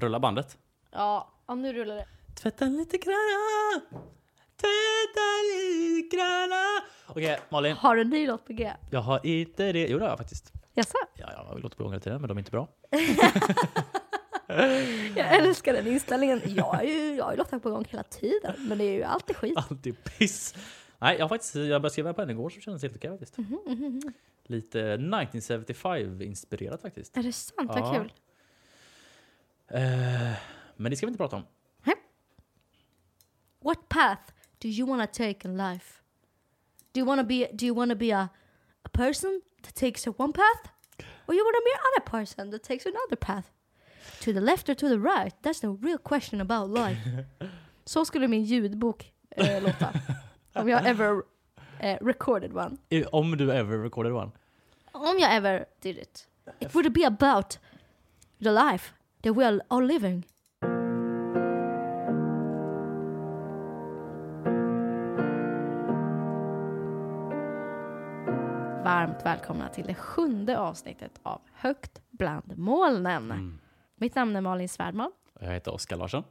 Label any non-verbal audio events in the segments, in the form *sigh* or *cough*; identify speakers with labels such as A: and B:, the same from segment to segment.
A: Rulla bandet.
B: Ja, ja nu rullar det.
A: Tvätta lite granna. Tvätta lite granna. Okej, Malin.
B: Har du en ny låt på G?
A: Jag har inte det. Jo, det har jag faktiskt.
B: Jaså?
A: Ja, jag har låtit på gång hela tiden, men de är inte bra. *laughs*
B: Jag älskar den inställningen. Jag har ju, jag har ju låtar på gång hela tiden, men det är ju alltid skit.
A: Alltid piss. Nej, jag har faktiskt jag började skriva på en igår som kändes helt okej faktiskt.
B: Mhm,
A: Lite 1975-inspirerat faktiskt.
B: Är det sant?
A: Ja.
B: Vad kul.
A: Eh, men det ska vi inte prata om.
B: What path do you want to take in life? Do you want to be do you want to be a, a person that takes a one path? Or you want to be another person that takes another path? To the left or to the right? That's the real question about life. *laughs* Så skulle min ljudbok eh, låta. Om jag ever eh, recorded one.
A: Om du ever recorded one.
B: Om jag ever did it. It would be about the life that we are living. Varmt välkomna till det sjunde avsnittet av Högt bland molnen.
A: Mm.
B: Mitt namn är Malin Svärdman.
A: Jag heter Oskar Larsson.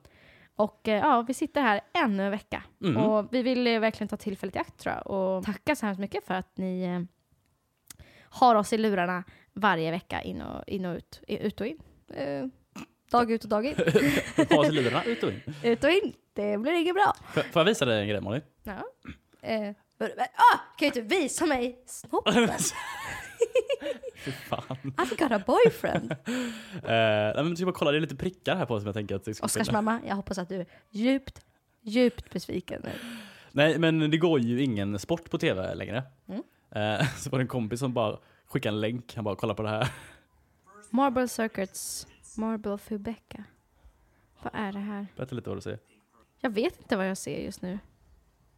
B: Och eh, ja, vi sitter här ännu en vecka.
A: Mm.
B: Och vi vill verkligen ta tillfället i akt tror jag. Och tacka så hemskt mycket för att ni eh, har oss i lurarna varje vecka in och, in och ut. Ut och in. Eh, dag ut och dag in. *laughs*
A: Ha sig lurarna ut och in.
B: ut och in. Det blir inget bra.
A: Får får jag visa dig en grej Malin?
B: Ja. Eh, men- men- ah, kan ju inte visa mig snoppen? *laughs*
A: Fy fan.
B: I've got a boyfriend. *laughs*
A: Eh, nej, men du ska bara kolla, det är lite prickar här på som jag tänker att det ska
B: Oskars
A: finna.
B: mamma, jag hoppas att du är djupt, djupt besviken nu.
A: Nej, men det går ju ingen sport på tv längre.
B: Mm.
A: Eh, så var det en kompis som bara skickade en länk. Han bara, kolla på det här.
B: Marble Circuits, Marble Fubeca. Vad är det här?
A: Berätta lite vad du säger.
B: Jag vet inte vad jag ser just nu.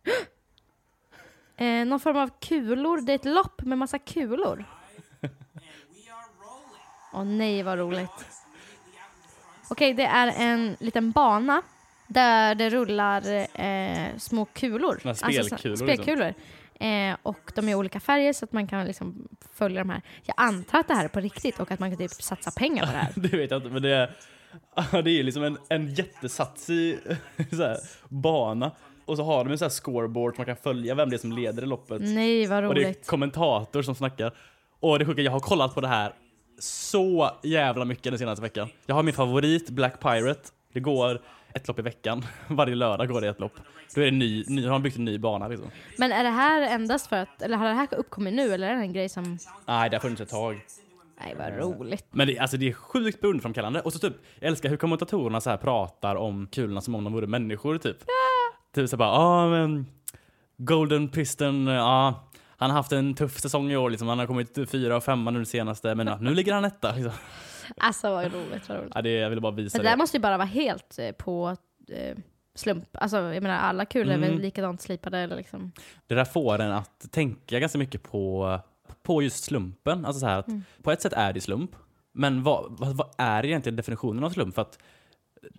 B: *gasps* Eh, någon form av kulor. Det är ett lopp med massa kulor. *laughs* Åh nej, vad roligt. Okej, det är en liten bana där det rullar eh, små kulor. Alltså,
A: spelkulor,
B: så-
A: liksom.
B: Eh, och de är olika färger så att man kan liksom följa de här. Jag antar att det här är på riktigt och att man kan typ satsa pengar på det här. *laughs*
A: Det vet jag inte, men det är, *laughs* det är liksom en, en jättesatsig *laughs* så här, bana. Och så har de en så här scoreboard så man kan följa vem det är som leder i loppet.
B: Nej, vad
A: Och det är
B: roligt.
A: kommentator som snackar. Och det sjuka, jag har kollat på det här så jävla mycket den senaste veckan. Jag har min favorit, Black Pirate. Det går ett lopp i veckan. Varje lördag går det ett lopp. Då är det ny, ny, har de byggt en ny bana liksom.
B: Men är det här endast för att, eller har det här uppkommit nu eller är det en grej som,
A: Nej, det har funnits ett tag.
B: nej vad roligt.
A: Men det, alltså, det är sjukt beundrarframkallande. Och så typ, jag älskar hur kommentatorerna så här pratar om kulorna som om de vore människor typ. Typ så bara, ja men Golden Piston, ja. han har haft en tuff säsong i år liksom. Han har kommit fyra och femma nu det senaste. Men ja, nu ligger han etta. Liksom.
B: Alltså vad roligt, vad roligt.
A: Ja, det, jag ville bara visa
B: Men det där
A: det.
B: måste ju bara vara helt eh, på eh, slump. Alltså jag menar alla kulor är
A: Mm.
B: väl likadant slipade eller liksom.
A: Det där får en att tänka ganska mycket på, på just slumpen. Alltså så här att
B: Mm.
A: på ett sätt är det slump. Men vad, vad, är egentligen definitionen av slump? För att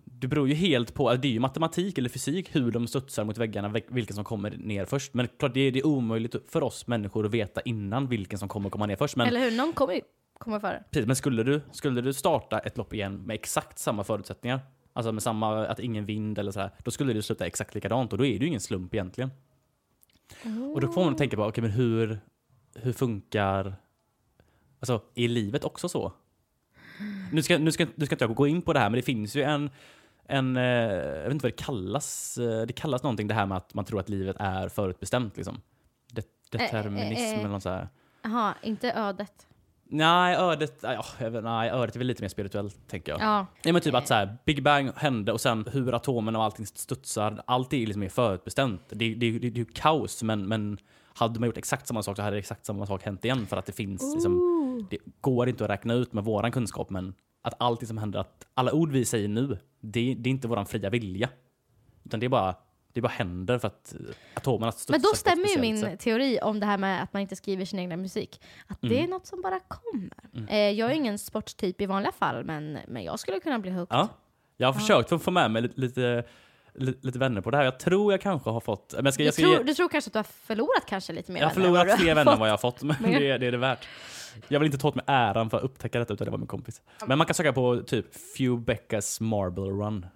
A: det beror ju helt på, det är ju matematik eller fysik hur de studsar mot väggarna, vil- vilken som kommer ner först. Men klart, det är, det är omöjligt för oss människor att veta innan vilken som kommer komma ner först. Men,
B: Eller hur? Någon kommer ju komma före.
A: precis, men skulle, du, skulle du starta ett lopp igen med exakt samma förutsättningar, alltså med samma, att ingen vind eller så här, då skulle det sluta exakt likadant och då är det ju ingen slump egentligen. Och då får man tänka på, okej men hur, hur funkar, alltså är livet också så? Nu ska, nu, ska, nu ska inte jag gå in på det här, men det finns ju en, en eh, jag vet inte vad det kallas, eh, det kallas någonting det här med att man tror att livet är förutbestämt liksom. Det, determinism
B: eh, eh.
A: eller något så här.
B: Jaha, inte ödet.
A: Nej, ödet, ja, nej, ödet är väl lite mer spirituellt tänker jag.
B: Ja.
A: Nej men typ att så här, Big Bang hände och sen hur atomen och allting studsar, allt är liksom mer förutbestämt. Det, det, det, är ju kaos men, men hade man gjort exakt samma sak så hade exakt samma sak hänt igen för att det finns liksom, det går inte att räkna ut med våran kunskap men att allting som händer, att alla ord vi säger nu, det, det är inte våran fria vilja. Utan det är bara, det bara händer för att atomerna studsar
B: Men då
A: ett
B: stämmer ju min
A: sätt.
B: teori om det här med att man inte skriver sin egna musik. Att det
A: Mm.
B: är något som bara kommer.
A: Mm.
B: Eh, jag är ingen sporttyp i vanliga fall, men, men jag skulle kunna bli hooked.
A: Ja. Jag har
B: Ja.
A: försökt att få med mig lite, lite, lite, vänner på det här. Jag tror jag kanske har fått... Men jag, ska,
B: Du,
A: jag, ska
B: tror,
A: ge,
B: du tror kanske att du har förlorat kanske lite mer
A: jag har förlorat fler vänner än vad jag har fått, men det, det är det värt. Jag vill inte ta åt mig äran för att upptäcka detta utan det var min kompis. Men man kan söka på typ Few Beckas Marble Run.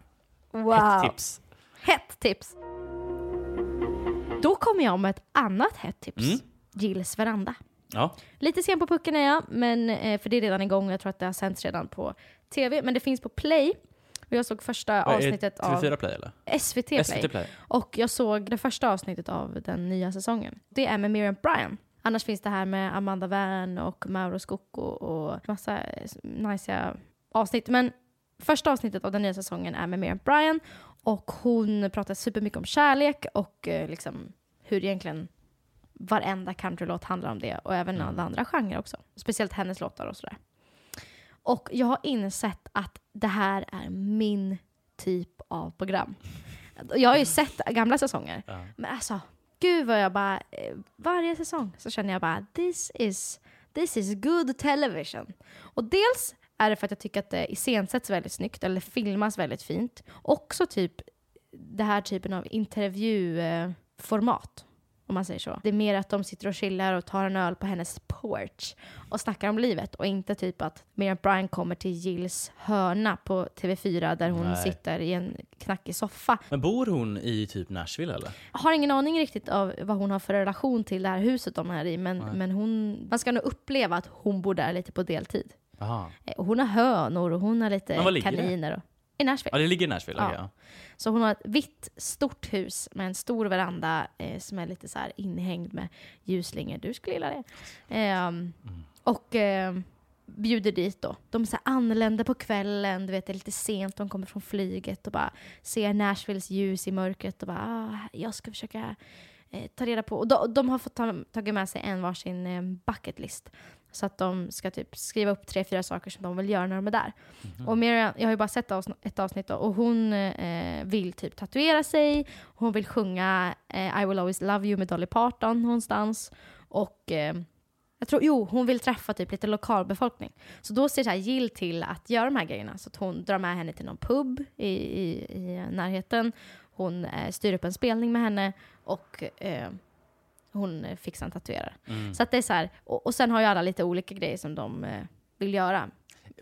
B: Wow.
A: Hett tips.
B: Tips. Då kommer jag med ett annat hett tips.
A: Mm.
B: Gills veranda.
A: Ja.
B: Lite sen på pucken är jag, men, eh, för det är redan igång. Jag tror att det har sänts redan på tv. Men det finns på Play. Och jag såg första avsnittet av
A: TV4 Play eller?
B: SVT Play.
A: SVT Play.
B: Och jag såg det första avsnittet av den nya säsongen. Det är med Miriam Bryan. Annars finns det här med Amanda Wern och Mauro Scocco och massa eh, nice avsnitt. Men första avsnittet av den nya säsongen är med Miriam Bryan och hon pratar supermycket om kärlek och eh, liksom hur egentligen varenda countrylåt handlar om det och även
A: Mm.
B: alla andra genrer också. Speciellt hennes låtar och sådär. Och jag har insett att det här är min typ av program. Jag har ju sett gamla säsonger,
A: Ja.
B: men alltså, gud vad jag bara, eh, varje säsong så känner jag bara, this is, this is good television. Och dels är det för att jag tycker att det iscensätts väldigt snyggt, eller filmas väldigt fint. Också typ det här typen av intervjuformat, om man säger så. Det är mer att de sitter och chillar och tar en öl på hennes porch och snackar om livet och inte typ att Miriam Bryan kommer till Gills hörna på TV4 där hon
A: Nej.
B: sitter i en knackig soffa
A: Men bor hon i typ Nashville eller?
B: jag har ingen aning riktigt av vad hon har för relation till det här huset de är i, men,
A: Nej.
B: men hon, man ska nog uppleva att hon bor där lite på deltid.
A: Aha.
B: Eh, Och hon har hönor och hon har lite kaniner. Och, I Nashville.
A: Ja, det ligger i Nashville?
B: Ja.
A: Ja.
B: Så hon har ett vitt, stort hus med en stor veranda eh, som är lite så här inhängd med ljusslingor. Du skulle gilla det. Ehm, Och eh, bjuder dit då. De så anländer på kvällen, du vet det är lite sent, de kommer från flyget och bara ser Nashvilles ljus i mörkret och bara ah, jag ska försöka eh, ta reda på. Och de, de har fått ta, tagit med sig en varsin eh, bucket list. Så att de ska typ skriva upp tre, fyra saker som de vill göra när de är där. Och Miriam, jag har ju bara sett avsn- ett avsnitt då, och hon eh, vill typ tatuera sig, hon vill sjunga eh, I will always love you med Dolly Parton någonstans. Och eh, jag tror, jo, hon vill träffa typ lite lokalbefolkning. Så då ser så här Jill till att göra de här grejerna. Så att hon drar med henne till någon pub i, i, i närheten. Hon eh, styr upp en spelning med henne och eh, hon eh, fixar en tatuerare.
A: Mm.
B: Så att det är så här, och, och sen har ju alla lite olika grejer som de eh, vill göra.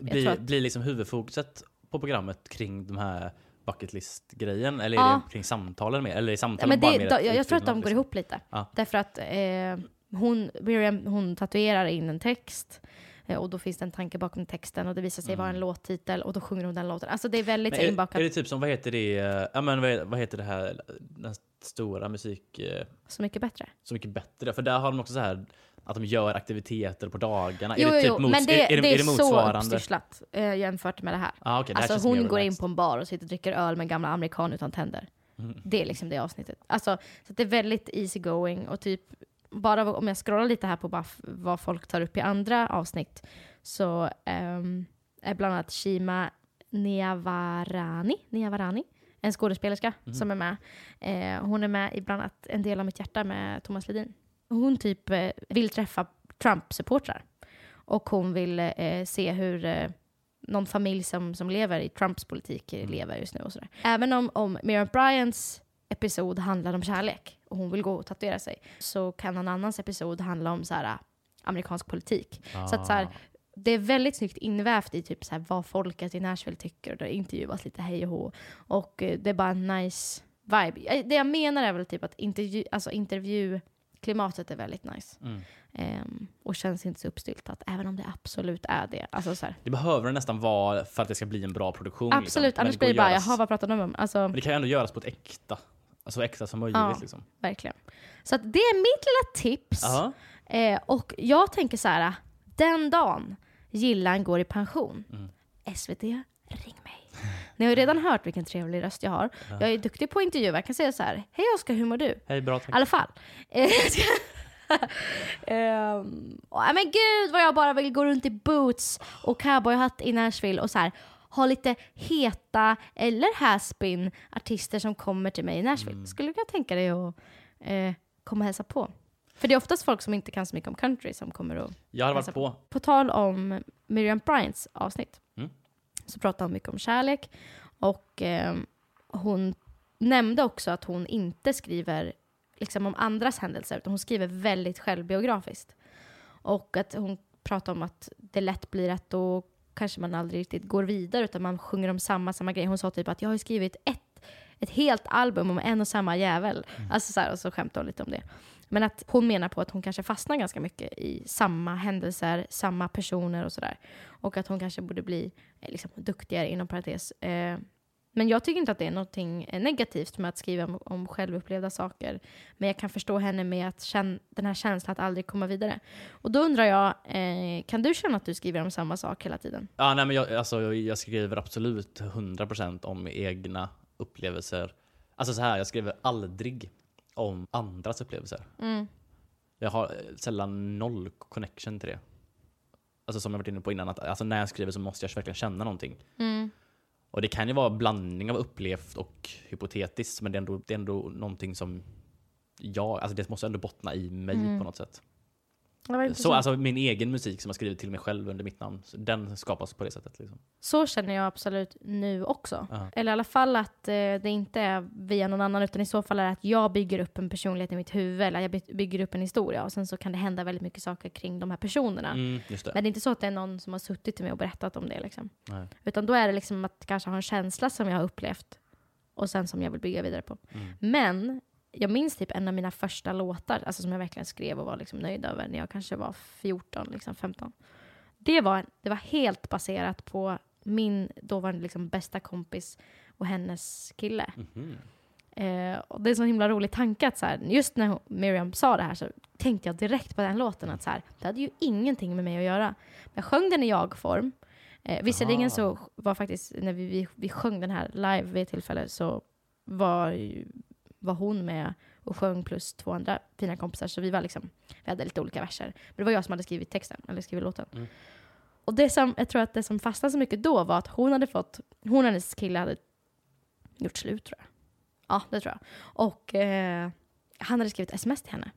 A: Blir,
B: att-
A: blir liksom huvudfokuset på programmet kring de här bucket list-grejen? Eller är
B: Ja.
A: det kring samtalen mer? Eller är
B: Ja,
A: samtalen bara
B: det,
A: mer
B: då, jag, jag tror att de går
A: liksom?
B: ihop lite.
A: Ja.
B: Därför att eh, hon, Miriam, hon tatuerar in en text och då finns det en tanke bakom texten och det visar sig vara en låttitel och då sjunger hon den låten. Alltså det är väldigt
A: Mm. Men är,
B: inbakat.
A: är det typ som, vad heter det, eh, ja men vad, heter det här, den stora musik, eh,
B: Så mycket bättre.
A: Så mycket bättre? För där har de också så här att de gör aktiviteter på dagarna.
B: Jo,
A: är det typ
B: jo,
A: mots-
B: men det,
A: är, är,
B: det är,
A: är det
B: så uppstyrslat eh, jämfört med det här.
A: Ah, okay, det här
B: Alltså hon går in på en bar och sitter och dricker öl med en gamla amerikan utan tänder.
A: Mm.
B: Det är liksom det avsnittet. Alltså, så det är väldigt easy going och typ bara om jag scrollar lite här på bara vad folk tar upp i andra avsnitt så ehm, är bland annat Shima Niavarani, Niavarani en skådespelerska
A: Mhm.
B: som är med. Eh, hon är med i bland annat En del av mitt hjärta med Thomas Ledin. Hon typ eh, vill träffa Trump-supportrar och hon vill eh, se hur eh, någon familj som, som lever i Trumps politik
A: Mm.
B: lever just nu och sådär. Även om, om Miriam Bryans episod handlar om kärlek och hon vill gå och tatuera sig så kan någon annans episod handla om så här, äh, amerikansk politik. Så att så här,
A: Ah.
B: det är väldigt snyggt invävt i typ så här, vad folket i Nashville tycker och det intervjuas lite hej och hå. Och eh, det är bara en nice vibe. Eh, Det jag menar är väl typ att intervju, alltså intervjuklimatet är väldigt nice.
A: Mm.
B: Ehm, och känns inte så uppstyltat, även om det absolut är det. Alltså, så här,
A: Det behöver det nästan vara för att det ska bli en bra produktion.
B: absolut,
A: liksom.
B: Annars blir det bara,
A: göras-
B: jaha vad pratar de om? Alltså,
A: Men det kan ju ändå göras på ett äkta, så äkta som möjligt.
B: Ja.
A: Liksom.
B: verkligen. Så att det är mitt lilla tips.
A: Ja.
B: Eh, och jag tänker så här, den dagen Gillan går i pension,
A: Mm.
B: SVT, ring mig. *laughs* Ni har ju redan hört vilken trevlig röst jag har. Jag är duktig på intervjuer. Jag kan säga så här, hej Oskar, hur mår du?
A: Hej, bra
B: I
A: tack.
B: alla fall. *laughs* Eh, och, nej, men gud vad jag bara vill gå runt i boots och cowboyhatt i Nashville och så här ha lite heta eller haspin artister som kommer till mig i Nashville.
A: Mm.
B: Skulle du kunna tänka dig att eh, komma och hälsa på? För det är oftast folk som inte kan så mycket om country som kommer och
A: Jag
B: hälsa
A: varit på.
B: på tal om Miriam Bryants avsnitt
A: Mm.
B: så pratade hon mycket om kärlek och eh, hon nämnde också att hon inte skriver liksom om andras händelser utan hon skriver väldigt självbiografiskt. Och att hon prata om att det lätt blir att då kanske man aldrig riktigt går vidare utan man sjunger om samma, samma grej. Hon sa typ att jag har skrivit ett, ett helt album om en och samma jävel. Alltså så här, och så skämtade hon lite om det. Men att hon menar på att hon kanske fastnar ganska mycket i samma händelser, samma personer och sådär. Och att hon kanske borde bli eh, liksom, duktigare inom parentes. Eh, men jag tycker inte att det är någonting eh, negativt med att skriva om, om självupplevda saker. Men jag kan förstå henne med att känna, den här känslan att aldrig komma vidare. Och då undrar jag, eh, kan du känna att du skriver om samma sak hela tiden?
A: Ja, nej, men jag, alltså, jag, jag skriver absolut 100% om egna upplevelser. Alltså så här, jag skriver aldrig om andras upplevelser.
B: Mm.
A: Jag har eh, sällan noll connection till det. Alltså som jag varit inne på innan, att alltså, när jag skriver så måste jag verkligen känna någonting.
B: Mm.
A: Och det kan ju vara blandning av upplevt och hypotetiskt, men det är ändå, det är ändå någonting som jag, alltså det måste ändå bottna i mig
B: Mm.
A: på något sätt. Så alltså min egen musik som jag skrivit till mig själv under mitt namn, den skapas på det sättet. Liksom.
B: Så känner jag absolut nu också.
A: Ja.
B: Eller i alla fall att eh, det inte är via någon annan, utan i så fall är det att jag bygger upp en personlighet i mitt huvud, eller jag by- bygger upp en historia, och sen så kan det hända väldigt mycket saker kring de här personerna.
A: Mm, just det.
B: Men det är inte så att det är någon som har suttit till mig och berättat om det. Liksom.
A: Nej.
B: Utan då är det liksom att kanske ha en känsla som jag har upplevt, och sen som jag vill bygga vidare på.
A: Mm.
B: Men jag minns typ en av mina första låtar, alltså som jag verkligen skrev och var liksom nöjd över när jag kanske var 14, liksom 15. Det var, det var helt baserat på min dåvarande liksom bästa kompis och hennes kille.
A: Mhm.
B: Eh, och det är en så himla rolig tanke att så här, just när Miriam sa det här så tänkte jag direkt på den låten att så här, det hade ju ingenting med mig att göra. Men jag sjöng den i jag-form. Eh, visserligen
A: Ah.
B: så var faktiskt, när vi, vi, vi sjöng den här live vid ett tillfälle så var, ju- var hon med och sjöng plus två andra fina kompisar. Så vi var liksom, vi hade lite olika verser. Men det var jag som hade skrivit texten, eller skrivit låten.
A: Mm.
B: Och det som, jag tror att det som fastnade så mycket då var att hon hade fått, hon och hennes kille hade gjort slut tror jag. Ja, det tror jag. Och eh, han hade skrivit sms till henne.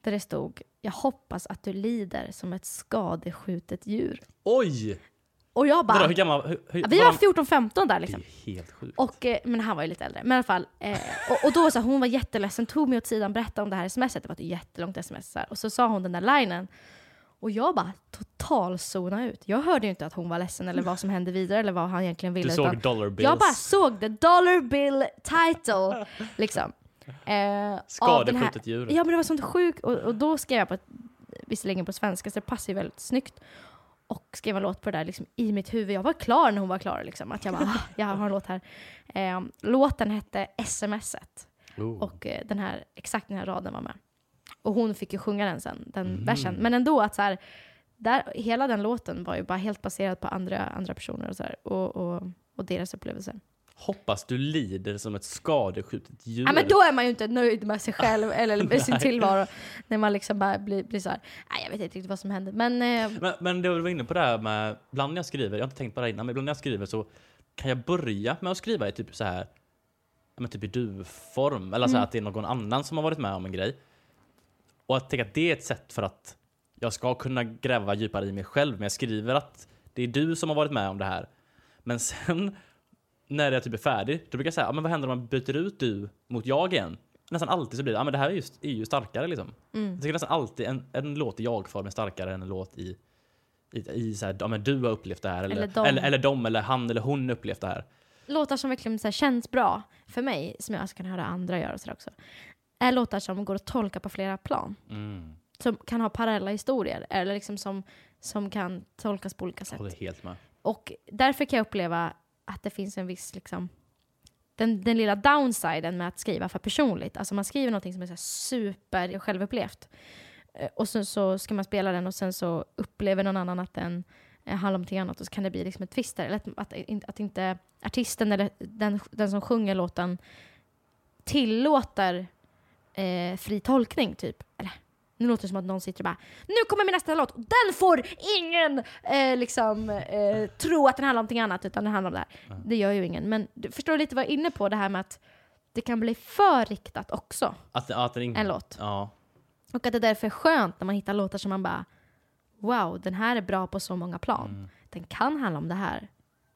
B: Där det stod, jag hoppas att du lider som ett skadeskjutet djur.
A: Oj!
B: Och jag
A: Vadå,
B: bara,
A: hur gammal? Hur, hur,
B: vi
A: var
B: var
A: de-
B: 14-15 där
A: Det
B: liksom.
A: är helt sjukt.
B: Och, eh, men han var ju lite äldre. Men i alla fall. Eh, och, och då så hon var jätteledsen, tog mig åt sidan, berättade om det här smset. Det var ett jättelångt sms. Så här. Och så sa hon den där linen. Och jag bara total zona ut. Jag hörde ju inte att hon var ledsen eller vad som hände vidare eller vad han egentligen ville.
A: du såg dollar bills.
B: jag bara såg the dollar bill title. liksom. Eh,
A: Skadeskjutet djur.
B: Ja men det var sånt sjukt. Och, och då skrev jag på, visserligen på svenska så det passar ju väldigt snyggt. Och skrev en låt på det där liksom, i mitt huvud. Jag var klar när hon var klar. Liksom. Att jag bara, ah, jag har en låt här. Eh, låten hette SMSet.
A: Oh.
B: Och eh, den här, exakt den här raden var med. Och hon fick ju sjunga den sen, den
A: Mm.
B: versen. Men ändå att så här, där, hela den låten var ju bara helt baserad på andra, andra personer och, så här, och, och, och deras upplevelser.
A: Hoppas du lider som ett skadeskjutet djur.
B: Ja, men då är man ju inte nöjd med sig själv *laughs* eller med sin tillvaro. När man liksom bara blir, blir så här, nej jag vet inte riktigt vad som hände. Men eh,
A: Men, men det du var inne på det här med, ibland när jag skriver, jag har inte tänkt på det här innan, men ibland när jag skriver så kan jag börja med att skriva i typ så här, men typ i du-form, eller så här
B: Mm.
A: att det är någon annan som har varit med om en grej. Och att tänka att det är ett sätt för att jag ska kunna gräva djupare i mig själv, men jag skriver att det är du som har varit med om det här. Men sen när jag typ är färdig, då brukar jag säga, ja, men vad händer om man byter ut du mot jag igen? Nästan alltid så blir det, ja men det här är ju, är ju starkare liksom.
B: mm.
A: Jag tycker nästan alltid en, en låt i jag-form är starkare än en låt i, i, i så här, ja, men du har upplevt det här eller,
B: Eller de.
A: eller, eller de eller han eller hon upplevt det här.
B: låtar som verkligen så här, känns bra för mig, som jag också kan höra andra göra och också, är låtar som går att tolka på flera plan.
A: Mm.
B: Som kan ha parallella historier, eller liksom som, som kan tolkas på olika sätt.
A: Jag håller helt med.
B: Och därför kan jag uppleva att det finns en viss, liksom, den, den lilla downsiden med att skriva för personligt. Alltså man skriver någonting som är så här super självupplevt. Eh, och sen så ska man spela den och sen så upplever någon annan att den eh, handlar om någonting annat och så kan det bli liksom ett twist där. Eller att, att, att inte artisten eller den, den som sjunger låten tillåter eh, fri tolkning typ. Eller nu låter det som att någon sitter och bara Nu kommer min nästa låt och den får ingen eh, liksom eh, tro att den handlar om någonting annat utan den handlar om det här. Det gör ju ingen. Men du förstår lite vad jag är inne på det här med att det kan bli för riktat också,
A: Att, att den inte...
B: en låt.
A: Ja.
B: Och att det därför är skönt när man hittar låtar som man bara Wow, den här är bra på så många plan.
A: Mm,
B: Den kan handla om det här,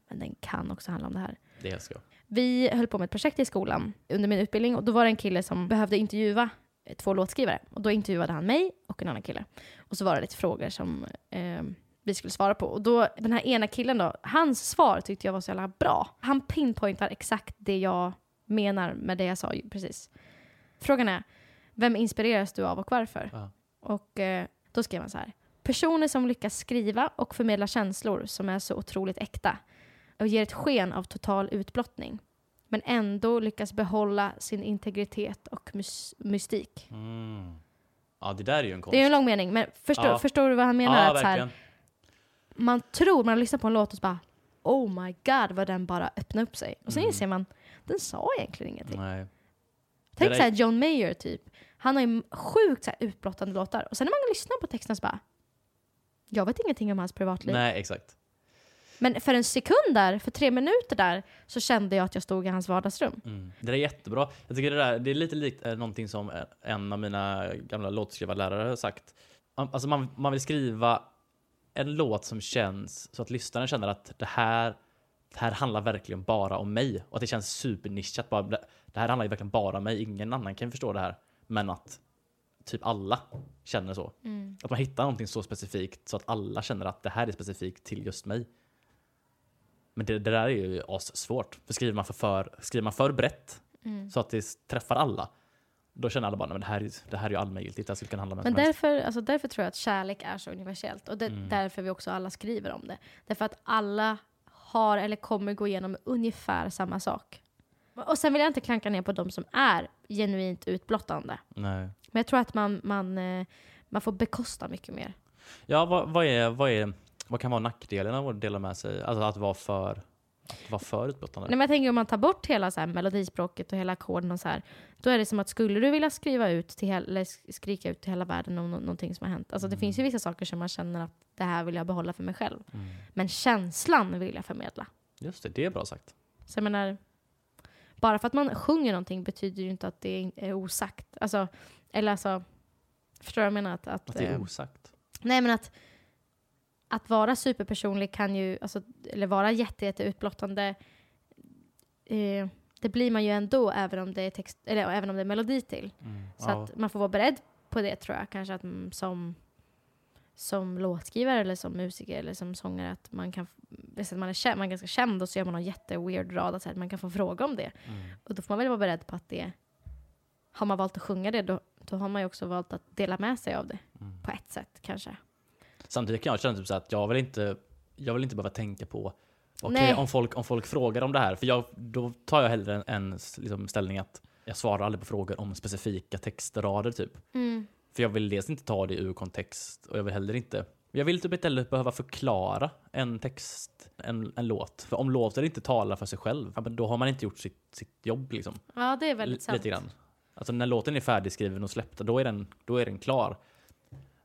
B: men den kan också handla om det här.
A: det älskar jag.
B: Vi höll på med ett projekt i skolan under min utbildning och då var det en kille som behövde intervjua två låtskrivare. Och då intervjuade han mig och en annan kille. Och så var det lite frågor som eh, vi skulle svara på. Och då, den här ena killen då, hans svar tyckte jag var så jävla bra. Han pinpointar exakt det jag menar med det jag sa precis. Frågan är, vem inspireras du av och varför?
A: Ja.
B: Och eh, då skrev han så här. Personer som lyckas skriva och förmedla känslor som är så otroligt äkta och ger ett sken av total utblottning. Men ändå lyckas behålla sin integritet och mys- mystik.
A: Mm. Ja, det där är ju en konst.
B: Det är en lång mening, men förstår,
A: Ja.
B: förstår du vad han menar?
A: ja,
B: att så här,
A: verkligen.
B: man tror, man lyssnar på en låt och så bara Oh my god vad den bara öppnar upp sig. Och sen
A: Mm.
B: inser man, den sa egentligen ingenting.
A: Nej.
B: Tänk
A: där
B: så
A: är-
B: här John Mayer typ. Han har ju sjukt så här utblottande låtar. Och sen när man lyssnar på texterna så bara jag vet ingenting om hans privatliv.
A: Nej, exakt.
B: Men för en sekund där, för tre minuter där, så kände jag att jag stod i hans vardagsrum.
A: Mm. Det är jättebra. Jag tycker det, där, det är lite likt eh, någonting som eh, en av mina gamla låtskrivarlärare har sagt. Alltså man, man vill skriva en låt som känns så att lyssnaren känner att det här, det här handlar verkligen bara om mig. Och att det känns supernischat. Bara, det här handlar ju verkligen bara om mig. Ingen annan kan förstå det här. Men att typ alla känner så. Att man hittar någonting så specifikt så att alla känner att det här är specifikt till just mig. Men det, det där är ju svårt. För skriver man för, för, skriver man för brett så att det träffar alla, då känner alla bara att det här, är- det här är ju allmängiltigt, det här skulle kunna handla om
B: Men
A: som helst."
B: därför, alltså därför tror jag att kärlek är så universellt. Och det är
A: Mm.
B: därför vi också alla skriver om det. Därför att alla har eller kommer gå igenom ungefär samma sak. Och sen vill jag inte klanka ner på de som är genuint utblottande.
A: Nej.
B: Men jag tror att man, man, eh, man får bekosta mycket mer.
A: Ja, vad, vad, är, vad, är, vad kan vara nackdelen av att dela med sig? Alltså att vara för, att vara för utblottande?
B: Nej, men jag tänker om man tar bort hela så här melodispråket och hela ackorden och så här. Då är det som att skulle du vilja skriva ut till eller sk- skrika ut till hela världen om nå- någonting som har hänt. Alltså det finns ju vissa saker som man känner att det här vill jag behålla för mig själv.
A: Mm.
B: Men känslan vill jag förmedla.
A: Just det, det är bra sagt.
B: Så jag menar, bara för att man sjunger någonting betyder ju inte att det är osagt. Alltså, eller alltså, förstår du vad jag menar? Att, att,
A: Att det är
B: eh,
A: osagt.
B: nej men att, att vara superpersonlig kan ju, alltså, eller vara jätte, jätte utblottande, eh, det blir man ju ändå även om det är, text, eller, även om det är melodi till.
A: Mm.
B: Så
A: Ja.
B: att man får vara beredd på det tror jag. Kanske att mm, som, som låtskrivare eller som musiker eller som sångare att man kan, att man är, känd, man är ganska känd och så gör man någon jätteweird rad att så här, man kan få fråga om det.
A: Mm.
B: Och då får man väl vara beredd på att det, har man valt att sjunga det då, då har man ju också valt att dela med sig av det
A: Mm.
B: på ett sätt kanske.
A: Samtidigt kan jag känna typ så att jag vill inte, jag vill inte behöva tänka på
B: Nej.
A: om, folk, om folk frågar om det här, för jag, då tar jag hellre en, en liksom, ställning att jag svarar aldrig på frågor om specifika textrader typ. För jag vill dels inte ta det ur kontext och jag vill heller inte jag vill typ inte heller behöva förklara en text, en, en låt. För om låten inte talar för sig själv, ja, men då har man inte gjort sitt, sitt jobb liksom.
B: Ja, det är väldigt
A: L-
B: sant.
A: Lite grann. Alltså när låten är färdigskriven och släppt, då är den, då är den klar.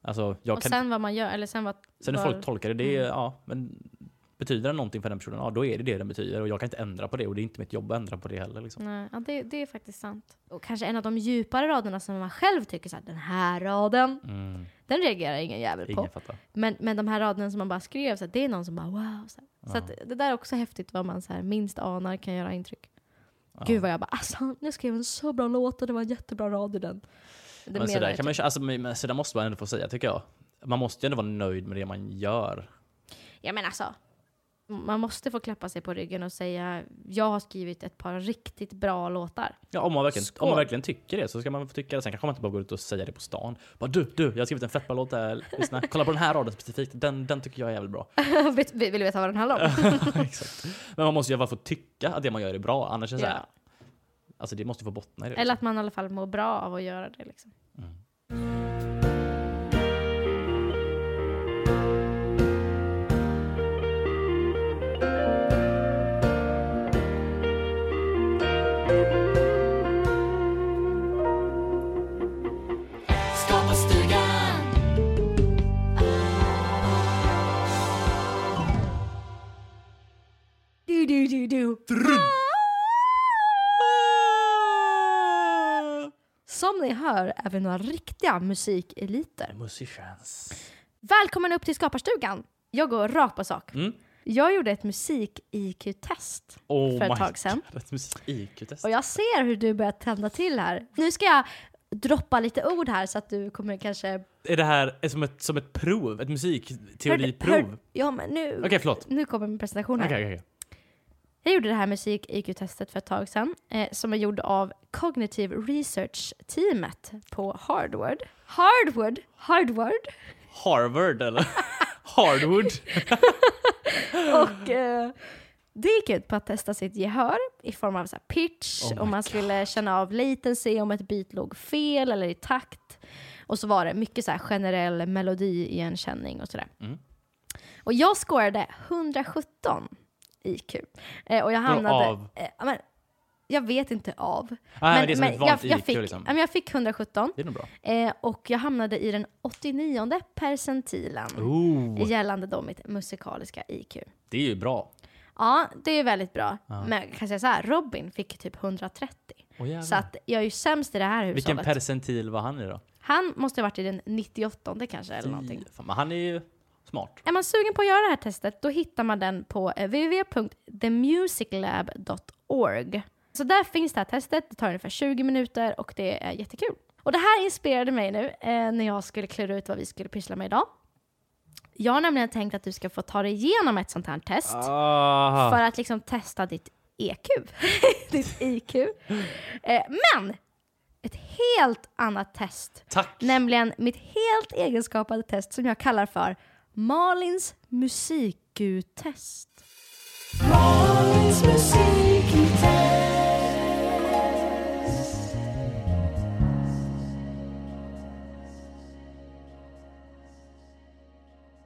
A: Alltså, jag
B: Och
A: kan,
B: sen vad man gör, eller sen vad...
A: Sen hur folk tolkar det, det är,
B: Mm.
A: ja, men betyder den någonting för den personen, ja då är det det den betyder och jag kan inte ändra på det och det är inte mitt jobb att ändra på det heller. Liksom.
B: Nej, ja, det, det är faktiskt sant. Och kanske en av de djupare raderna som man själv tycker så här, den här raden,
A: Mm,
B: den reagerar ingen jävel på.
A: ingen fattar.
B: Men, men de här raderna som man bara skrev, så här, det är någon som bara wow. Så, här. så
A: Ja.
B: att, det där är också häftigt vad man så här, minst anar kan göra intryck.
A: Ja.
B: Gud vad jag bara, alltså nu skrev en så bra låt och det var en jättebra rad i den. Det
A: men sådär, kan man,
B: typ.
A: alltså, men sådär måste man ändå få säga tycker jag. Man måste ju ändå vara nöjd med det man gör.
B: Ja men alltså, man måste få klappa sig på ryggen och säga jag har skrivit ett par riktigt bra låtar.
A: Ja, om, man verkligen, om man verkligen tycker det så ska man få tycka det. Sen kanske man inte bara går ut och säger det på stan. Bara du, du, jag har skrivit en fett bra låt där. Lyssna, kolla på den här raden specifikt. Den, den tycker jag är jävligt bra. *laughs*
B: Vill du veta vad den handlar om? *laughs*
A: Exakt. Men man måste ju i alla fall få tycka att det man gör är bra. Annars är det så här. Alltså det måste få bottna i det.
B: Eller att man i alla fall mår bra av att göra det. Liksom.
A: Mm.
B: Du, du, du, du. Som ni hör är vi några riktiga musikeliter.
A: Musicians.
B: Välkommen upp till Skaparstugan! Jag går rakt på sak.
A: Mm.
B: Jag gjorde ett musik-IQ-test
A: Oh
B: för ett tag sedan.
A: God.
B: Och jag ser hur du börjar tända till här. Nu ska jag droppa lite ord här så att du kommer kanske...
A: Är det här som ett, som ett prov? Ett musikteoriprov?
B: Hör- Ja, men nu,
A: Okej, förlåt.
B: nu kommer min presentation här.
A: Okej, okej. okej.
B: Jag gjorde det här musik-IQ-testet för ett tag sedan eh, som är gjord av Cognitive Research-teamet på Hardward. Hardward? Hardward?
A: Harvard eller? Hardwood? *laughs*
B: Och eh, det gick ut på att testa sitt gehör i form av så här pitch,
A: Oh
B: om man skulle känna av latency, om ett beat låg fel eller i takt. Och så var det mycket så här generell melodiigenkänning och sådär.
A: Mm.
B: Och jag scorade 117 IQ. Eh, och jag hamnade...
A: av?
B: Eh, men, jag vet inte av.
A: Nej, men det är som ett vanligt
B: jag, jag, fick,
A: liksom.
B: ja, men jag fick 117
A: Det är nog bra.
B: eh, och jag hamnade i den 89 percentilen
A: Oh,
B: gällande då mitt musikaliska IQ.
A: det är ju bra.
B: Ja, det är väldigt bra.
A: Ja.
B: Men jag kan säga så här, Robin fick typ 130.
A: Oh,
B: så att jag är ju sämst i det här
A: Vilken
B: hushållet.
A: percentil var han i då?
B: Han måste ha varit i den 98 kanske eller någonting.
A: Fan, Men han är ju smart.
B: Är man sugen på att göra det här testet, då hittar man den på eh, www.themusiclab.org. Så där finns det här testet, det tar ungefär 20 minuter och det är jättekul. Och det här inspirerade mig nu eh, när jag skulle klura ut vad vi skulle pyssla med idag. Jag har nämligen tänkt att du ska få ta dig igenom ett sånt här test.
A: Ah.
B: för att liksom testa ditt EQ, *laughs* ditt IQ. Eh, men ett helt annat test,
A: Tack!
B: nämligen mitt helt egenskapade test som jag kallar för Malins.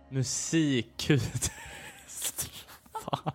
A: Musik. Fan.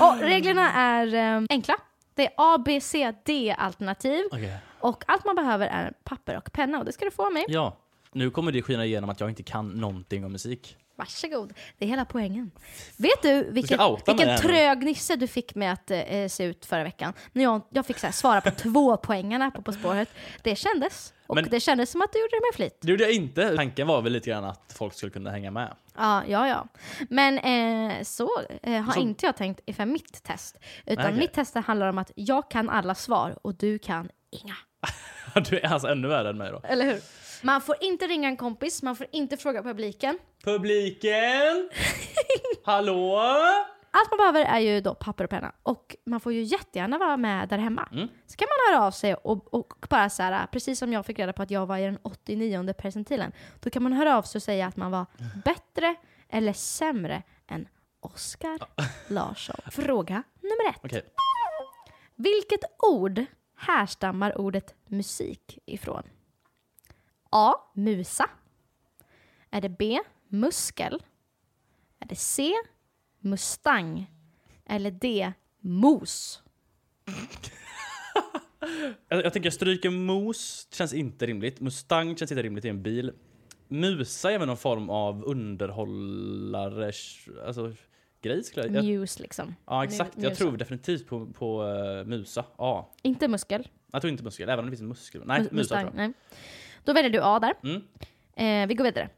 B: Och reglerna är eh, enkla. Det är A, B, C, D alternativ
A: Okej.
B: och allt man behöver är papper och penna och det ska du få av mig.
A: Ja. Nu kommer det skina igenom att jag inte kan någonting om musik.
B: Varsågod, det är hela poängen. Vet du vilken,
A: mig
B: vilken trög nisse du fick med att eh, se ut förra veckan? När jag, jag fick här, svara på *laughs* två poängarna på På spåret. Det kändes. Och
A: Men-
B: det kändes som att du gjorde det med flit.
A: Det gjorde jag inte. Tanken var väl lite grann att folk skulle kunna hänga med.
B: Ja, ja, ja. Men eh, så eh, har
A: Så-
B: inte jag tänkt inför mitt test. Utan
A: Nej, okej.
B: mitt test handlar om att jag kan alla svar och du kan inga. *laughs*
A: Du är alltså ännu värre än mig då.
B: Eller hur? Man får inte ringa en kompis, man får inte fråga publiken.
A: Publiken! *laughs* Hallå?
B: Allt man behöver är ju då papper och penna. Och man får ju jättegärna vara med där hemma.
A: Mm.
B: Så kan man höra av sig och, och bara så här, precis som jag fick reda på att jag var i den 89 percentilen. Då kan man höra av sig och säga att man var bättre eller sämre än Oscar *laughs* Larsson. Fråga nummer ett.
A: Okej.
B: Vilket ord härstammar ordet musik ifrån? A. Musa. Är det B. Muskel? Är det C. Mustang? Eller D. Mos? *laughs*
A: Jag, jag tänker jag stryker mos, känns inte rimligt. Mustang känns inte rimligt i en bil. Musa är väl någon form av underhållare, alltså grej skulle jag...
B: Muse liksom.
A: ja exakt, jag tror definitivt på, på uh, Musa. Ja.
B: Inte muskel.
A: Jag tror inte muskel, även om det finns en muskel. Nej,
B: Mus-
A: Musa tror jag.
B: Nej. Då väljer du A där.
A: Mm.
B: Eh, vi går vidare.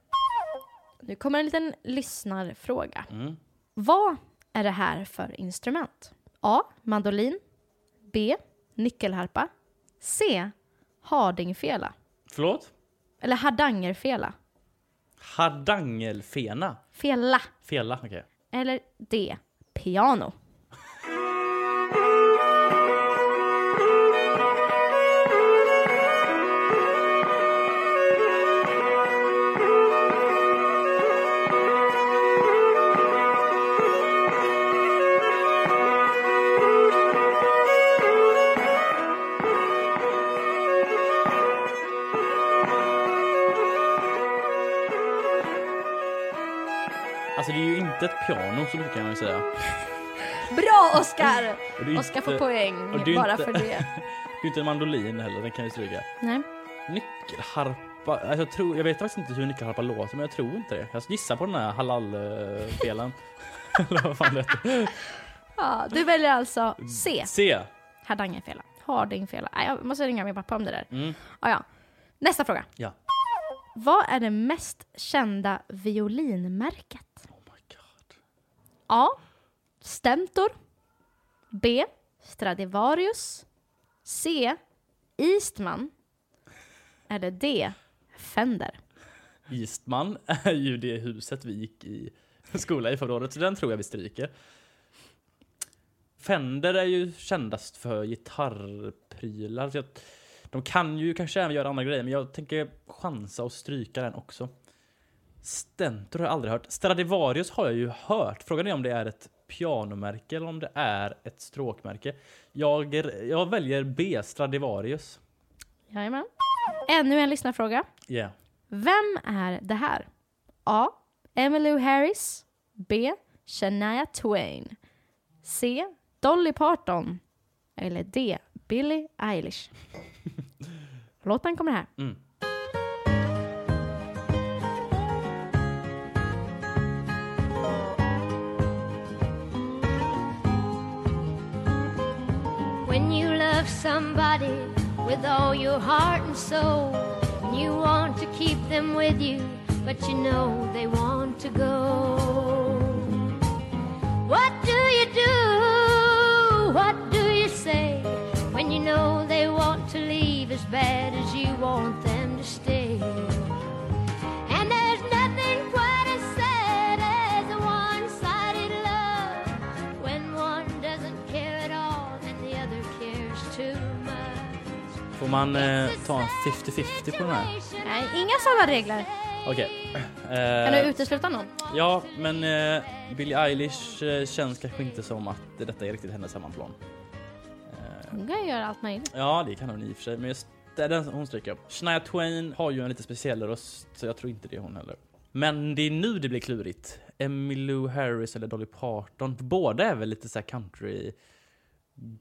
B: Nu kommer en liten lyssnarfråga.
A: Mm.
B: Vad är det här för instrument? A. Mandolin. B. Nyckelharpa. C. Hardingfela.
A: Förlåt?
B: Eller hardangerfela.
A: Hardangelfena?
B: Fela.
A: Fela, okej.
B: Eller D. Piano.
A: Mycket kan ju säga.
B: Bra
A: är
B: Oskar får poäng
A: och det är
B: bara
A: inte-
B: för det. *laughs*
A: Det är inte en mandolin heller, den kan vi stryka.
B: Nej.
A: Nyckelharpa, alltså jag, tror, jag vet faktiskt inte hur nyckelharpa låter men jag tror inte det. Jag gissar på den här halal-felen. *laughs* Eller vad fan det heter.
B: Ja, du väljer alltså C.
A: C.
B: Hardangerfela. Hardingfela. Nej, jag måste ringa min pappa om det där.
A: Mm.
B: Ja, ja. Nästa fråga.
A: Ja.
B: Vad är det mest kända violinmärket? A. Stentor. B. Stradivarius. C. Eastman. eller D. Fender?
A: Eastman är ju det huset vi gick i skola i förra året, så den tror jag vi stryker. Fender är ju kändast för gitarrprylar. De kan ju kanske även göra andra grejer, men jag tänker chansa och stryka den också. Stentor har jag aldrig hört. Stradivarius har jag ju hört. Frågan är om det är ett pianomärke eller om det är ett stråkmärke. Jag, jag väljer B, Stradivarius.
B: Jajamän. Ännu en lyssnarfråga.
A: Yeah.
B: Vem är det här? A. Emmylou Harris. B. Shania Twain. C. Dolly Parton. Eller D. Billie Eilish. *laughs* Låten kommer här.
A: Mm.
C: Love somebody with all your heart and soul, and you want to keep them with you, but you know they want to go. What do you do? What do you say when you know they want to leave as bad as you want them
A: Får man eh, ta en 50-50 på den här?
B: Nej, inga sådana regler.
A: Okej.
B: Kan du
A: Eh,
B: utesluta någon?
A: ja, men eh, Billie Eilish eh, känns kanske inte som att detta är riktigt hennes hemmaplan. Eh,
B: Hon kan göra allt möjligt.
A: ja, det kan hon i och för sig, men just det den hon stryker upp. Shania Twain har ju en lite speciell röst, så jag tror inte det är hon heller. Men det är nu det blir klurigt. Emmylou Harris eller Dolly Parton. Båda är väl lite så här country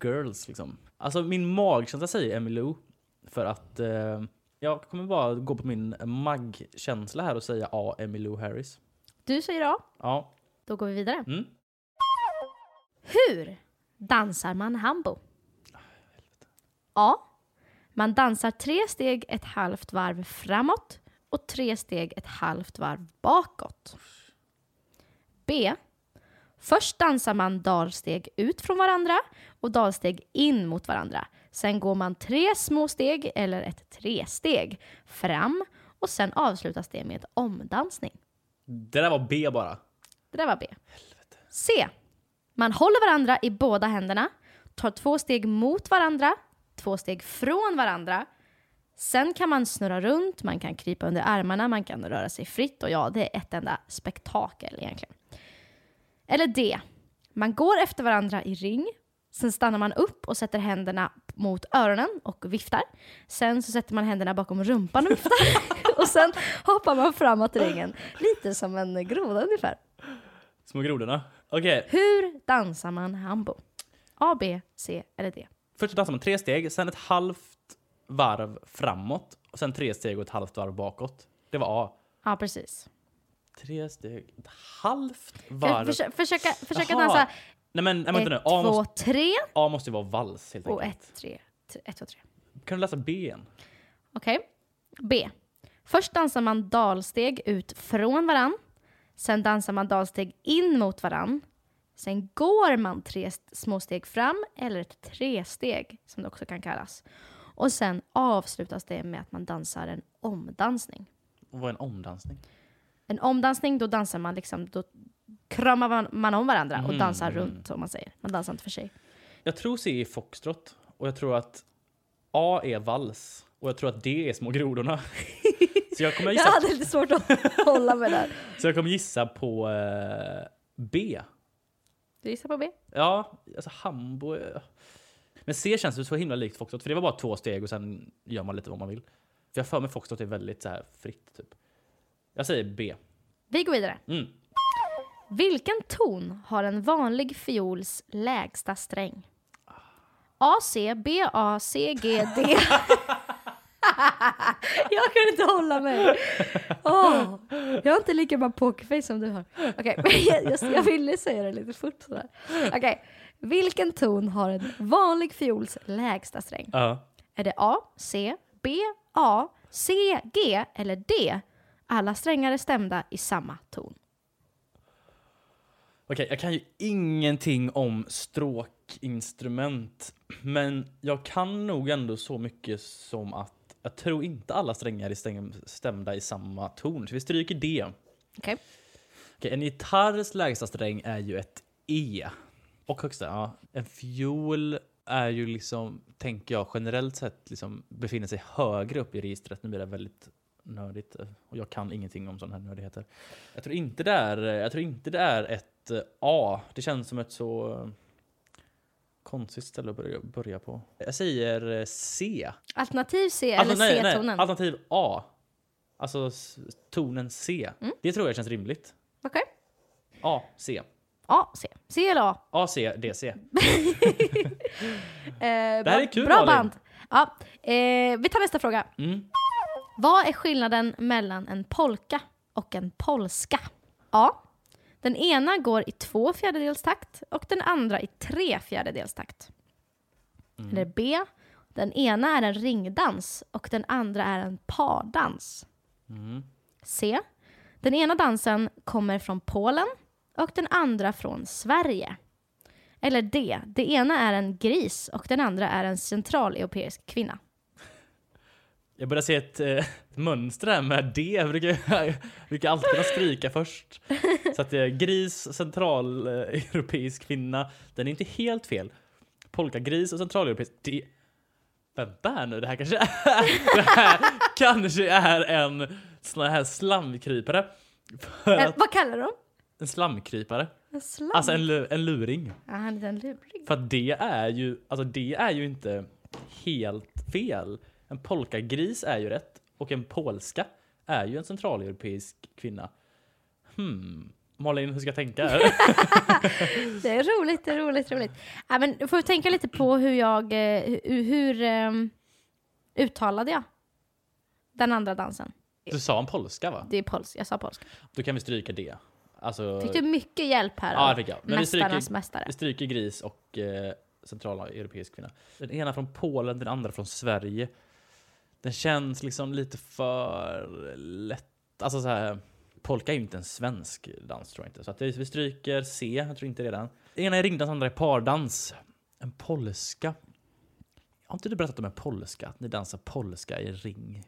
A: girls liksom. Alltså min magkänsla säger Emmylou. För att eh, jag kommer bara gå på min magkänsla här och säga A. Emmylou Harris.
B: Du säger A.
A: Ja.
B: Då går vi vidare.
A: Mm.
B: Hur dansar man hambo? A. Man dansar tre steg ett halvt varv framåt och tre steg ett halvt varv bakåt. B. Först dansar man dalsteg ut från varandra och dalsteg in mot varandra. Sen går man tre små steg eller ett tresteg fram och sen avslutas det med omdansning.
A: Det där var B bara.
B: Det där var B. C. Man håller varandra i båda händerna, tar två steg mot varandra, två steg från varandra. Sen kan man snurra runt, man kan krypa under armarna, man kan röra sig fritt och ja, det är ett enda spektakel egentligen. Eller D. Man går efter varandra i ring, sen stannar man upp och sätter händerna mot öronen och viftar. Sen så sätter man händerna bakom rumpan och viftar. *laughs* och sen hoppar man framåt i ringen, lite som en groda ungefär.
A: Små grodorna. Okej,
B: Hur dansar man hambo? A, B, C eller D?
A: först dansar man tre steg, sen ett halvt varv framåt och sen tre steg och ett halvt varv bakåt. Det var A.
B: Ja, precis.
A: Tre steg, ett halvt varv.
B: försö försöka försöka
A: Jaha.
B: dansa
A: Nej men, nej, vänta nu. A
B: två,
A: måste,
B: tre
A: A måste ju vara vals helt
B: och
A: enkelt.
B: ett, tre. T- Ett, två, tre.
A: Kan du läsa B igen?
B: Okej. B. Först dansar man dalsteg ut från varann. Sen dansar man dalsteg in mot varann. Sen går man tre st- små steg fram, eller ett tresteg som det också kan kallas. Och sen avslutas det med att man dansar en omdansning.
A: Och vad är en omdansning?
B: En omdansning, då dansar man liksom, då kramar man, om varandra och dansar
A: mm.
B: runt, som man säger. Man dansar inte för sig.
A: Jag tror C är foxtrot och jag tror att A är vals och jag tror att D är små grodorna. *laughs* Så jag kommer
B: Jag
A: gissa,
B: hade lite svårt att *laughs* hålla mig där.
A: så jag kommer gissa på eh, B.
B: Du gissar på B?
A: Ja, alltså Hambo... är- Men C känns ju så himla likt foxtrot för det var bara två steg och sen gör man lite vad man vill. För jag för mig foxtrot är väldigt så här fritt typ. Jag säger B.
B: Vi går vidare.
A: Mm.
B: Vilken ton har en vanlig fiols lägsta sträng? A, C, B, A, C, G, D. *laughs* jag kan inte hålla mig. Åh, jag har inte lika bra pokerface som du har. Okej, *laughs* men jag, jag, ville säga det lite fort sådär. Okej, vilken ton har en vanlig fiols lägsta sträng?
A: Ja.
B: Är det A, C, B, A, C, G eller D? Alla strängar är stämda i samma ton.
A: Okej, jag kan ju ingenting om stråkinstrument. Men jag kan nog ändå så mycket som att Jag tror inte alla strängar är stäm- stämda i samma ton, så vi stryker D.
B: Okej.
A: Okej, en gitarrs lägsta sträng är ju ett E. Och högsta, ja. En fiol är ju liksom, tänker jag, generellt sett liksom befinner sig högre upp i registret. Nu blir det väldigt nördigt och jag kan ingenting om sådana här nördigheter. Jag tror inte det är, jag tror inte det är ett eh, A. Det känns som ett så eh, konstigt ställe att börja, på. Jag säger eh, C.
B: Alternativ C
A: Alltså,
B: eller C-tonen?
A: alternativ A. Alltså tonen C.
B: Mm.
A: Det tror jag känns rimligt.
B: Okej.
A: A, C.
B: A, C. C eller A?
A: A, C, D, C. *laughs*
B: Det
A: här är kul,
B: Bra
A: Malin.
B: band. Ja, eh, vi tar nästa fråga.
A: Mm.
B: Vad är skillnaden mellan en polka och en polska? A. Den ena går i två fjärdedels takt och den andra i tre fjärdedels takt.
A: Mm.
B: Eller B. Den ena är en ringdans och den andra är en pardans.
A: Mm.
B: C. Den ena dansen kommer från Polen och den andra från Sverige. Eller D. Det ena är en gris och den andra är en centraleuropeisk kvinna.
A: Jag börjar se ett, eh, ett mönster här med D. Jag brukar, jag brukar alltid kunna stryka först. Så att eh, gris, centraleuropeisk kvinna. Den är inte helt fel. Polkagris och centraleuropeisk. Det, vänta här nu, det här kanske är, det här kanske är en sån här slamkrypare.
B: Eh,
A: att,
B: vad kallar de?
A: en slamkrypare.
B: En slam?
A: Alltså en, en luring.
B: Ja, han är en luring.
A: För att det är ju, alltså det är ju inte helt fel. En polkagris är ju rätt och en polska är ju en centraleuropeisk kvinna. Hmm. Malin, hur ska jag tänka? *laughs*
B: Det är roligt, det är roligt, roligt. Ja, men du får tänka lite på hur jag, eh, hur, hur ehm, uttalade jag den andra dansen?
A: Du sa en polska va?
B: Det är polska, jag sa polska.
A: Då kan vi stryka det. Alltså,
B: Fick du mycket hjälp här
A: Ja, det fick jag. Men vi stryker,
B: mästare?
A: vi stryker gris och eh, centraleuropeisk kvinna. Den ena från Polen, den andra från Sverige. Den känns liksom lite för lätt. Alltså så här, polka är ju inte en svensk dans tror jag inte. Så att vi stryker C, jag tror inte det är den. Ena är ringdans, andra är pardans. En polska. Har inte du berättat om en polska? Att ni dansar polska i ring?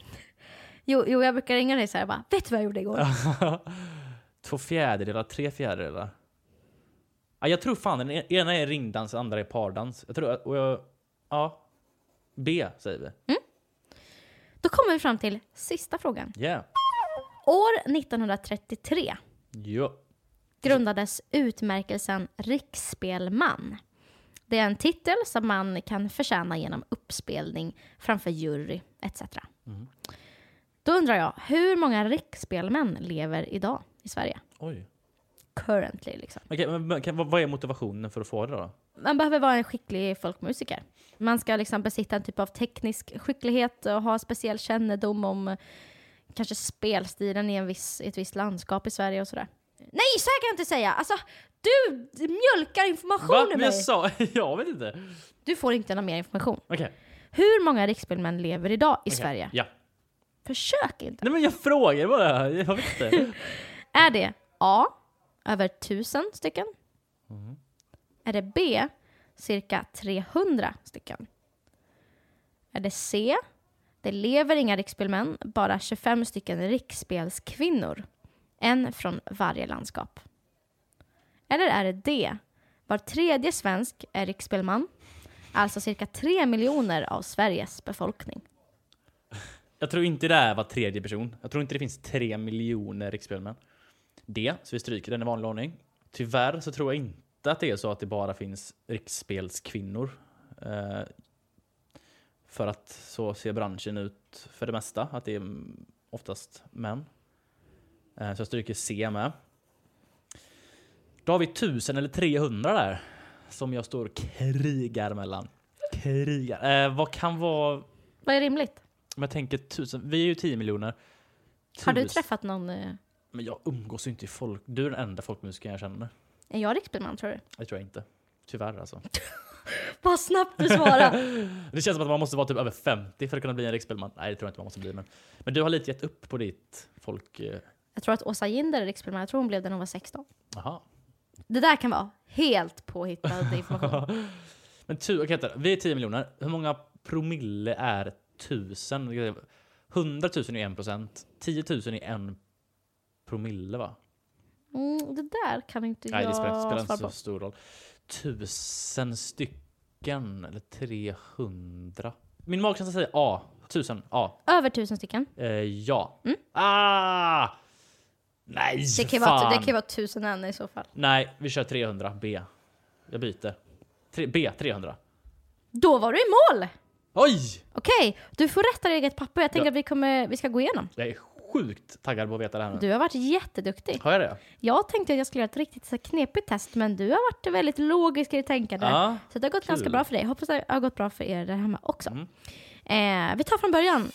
A: *laughs*
B: Jo, jo, jag brukar ringa dig så här bara, vet du vad jag gjorde igår? *laughs*
A: Två fjärdedelar, tre fjärdedelar. Ja, jag tror fan den e- ena är ringdans, den andra är pardans. Jag tror, och jag, ja. B säger vi.
B: Då kommer vi fram till sista frågan.
A: Yeah.
B: År 1933
A: Jo.
B: grundades utmärkelsen Riksspelman. Det är en titel som man kan förtjäna genom uppspelning framför jury etc.
A: Mm.
B: Då undrar jag, hur många riksspelmän lever idag i Sverige?
A: Oj.
B: Currently liksom.
A: Okej, men, kan, vad är motivationen för att få det då?
B: Man behöver vara en skicklig folkmusiker. Man ska liksom besitta en typ av teknisk skicklighet och ha speciell kännedom om eh, kanske spelstilen i, en viss, i ett visst landskap i Sverige och sådär. Nej, så här kan jag inte säga! Alltså, du mjölkar
A: Va?
B: information ur
A: Men jag sa, *laughs* jag vet inte.
B: Du får inte någon mer information.
A: Okej.
B: Hur många riksspelmän lever idag i
A: okej.
B: Sverige?
A: Ja.
B: Försök inte.
A: Nej men jag frågar bara, jag vet inte. *laughs*
B: Är det A. Över tusen stycken?
A: Mm.
B: Är det B. Cirka 300 stycken? Är det C. Det lever inga riksspelmän, bara 25 stycken riksspelskvinnor. En från varje landskap. Eller är det D. Var tredje svensk är riksspelman, alltså cirka 3 miljoner av Sveriges befolkning.
A: Jag tror inte det är var tredje person. Jag tror inte det finns tre miljoner riksspelmän. Det, så vi stryker den i vanlig ordning. Tyvärr så tror jag inte att det är så att det bara finns riksspelskvinnor. Eh, för att så ser branschen ut för det mesta, att det är oftast män. Eh, så jag stryker C med. Då har vi 1000 eller 300 där. Som jag står och krigar mellan. Krigar. Eh, vad kan vara
B: Vad är rimligt?
A: om jag tänker tusen, vi är ju 10 miljoner.
B: Har du träffat någon...
A: Men jag umgås ju inte i folk. Du är den enda folkmusikern jag känner.
B: Är jag riksspelman tror du?
A: Det tror jag inte. Tyvärr alltså. *laughs*
B: Vad snabbt du svarar! *laughs*
A: Det känns som att man måste vara typ över 50 för att kunna bli en riksspelman. Nej, det tror jag inte man måste bli. Men, men du har lite gett upp på ditt folk... eh,
B: Jag tror att Åsa Ginder är riksspelman. Jag tror hon blev det när hon var 16.
A: Aha.
B: Det där kan vara helt påhittad information. *laughs*
A: Men tu, okay, vi är 10 miljoner. Hur många promille är tusen. 100 000 är en procent. 10 000 är en promille va?
B: Mm, det där kan inte
A: Nej, det
B: jag
A: spelar, spelar inte så
B: på.
A: stor roll. Tusen stycken eller 300. Min magkänsla säger A. Tusen. A.
B: Över tusen stycken.
A: Eh, ja.
B: Mm.
A: Ah! Nej,
B: Det kan,
A: fan.
B: vara, det kan ju vara tusen än i så fall.
A: Nej, vi kör 300. B. Jag byter. Tre, B. 300.
B: Då var du i mål!
A: Oj!
B: Okej, du får rätta eget papper. Jag tänker
A: Ja.
B: att vi, kommer, vi ska gå igenom.
A: Jag är sjukt taggad på att veta det här nu.
B: Du har varit jätteduktig.
A: Har jag det?
B: Jag tänkte att jag skulle göra ett riktigt så knepigt test, men du har varit väldigt logisk i ditt tänkande.
A: Ja.
B: Så det har gått ganska
A: kul.
B: bra för dig. Hoppas det har gått bra för er där hemma också.
A: Mm.
B: Eh, vi tar från början.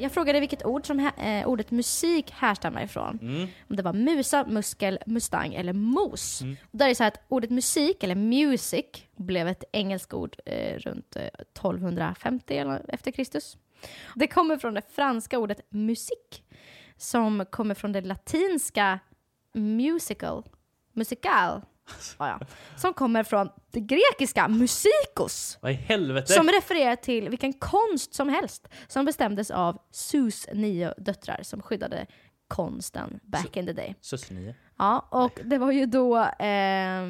B: Jag frågade vilket ord som eh, ordet musik härstammar ifrån.
A: Mm.
B: Om det var musa, muskel, mustang eller mos.
A: Mm.
B: Och där är det så att ordet musik, eller music, blev ett engelskt ord eh, runt eh, 1250 eller efter Kristus. Det kommer från det franska ordet musik, som kommer från det latinska musical, musikal, ja, ja, som kommer från det grekiska musikos.
A: Vad i helvete?
B: Som refererar till vilken konst som helst som bestämdes av Sus nio döttrar som skyddade konsten back in the day.
A: Sus 9.
B: Ja, och det var ju då eh,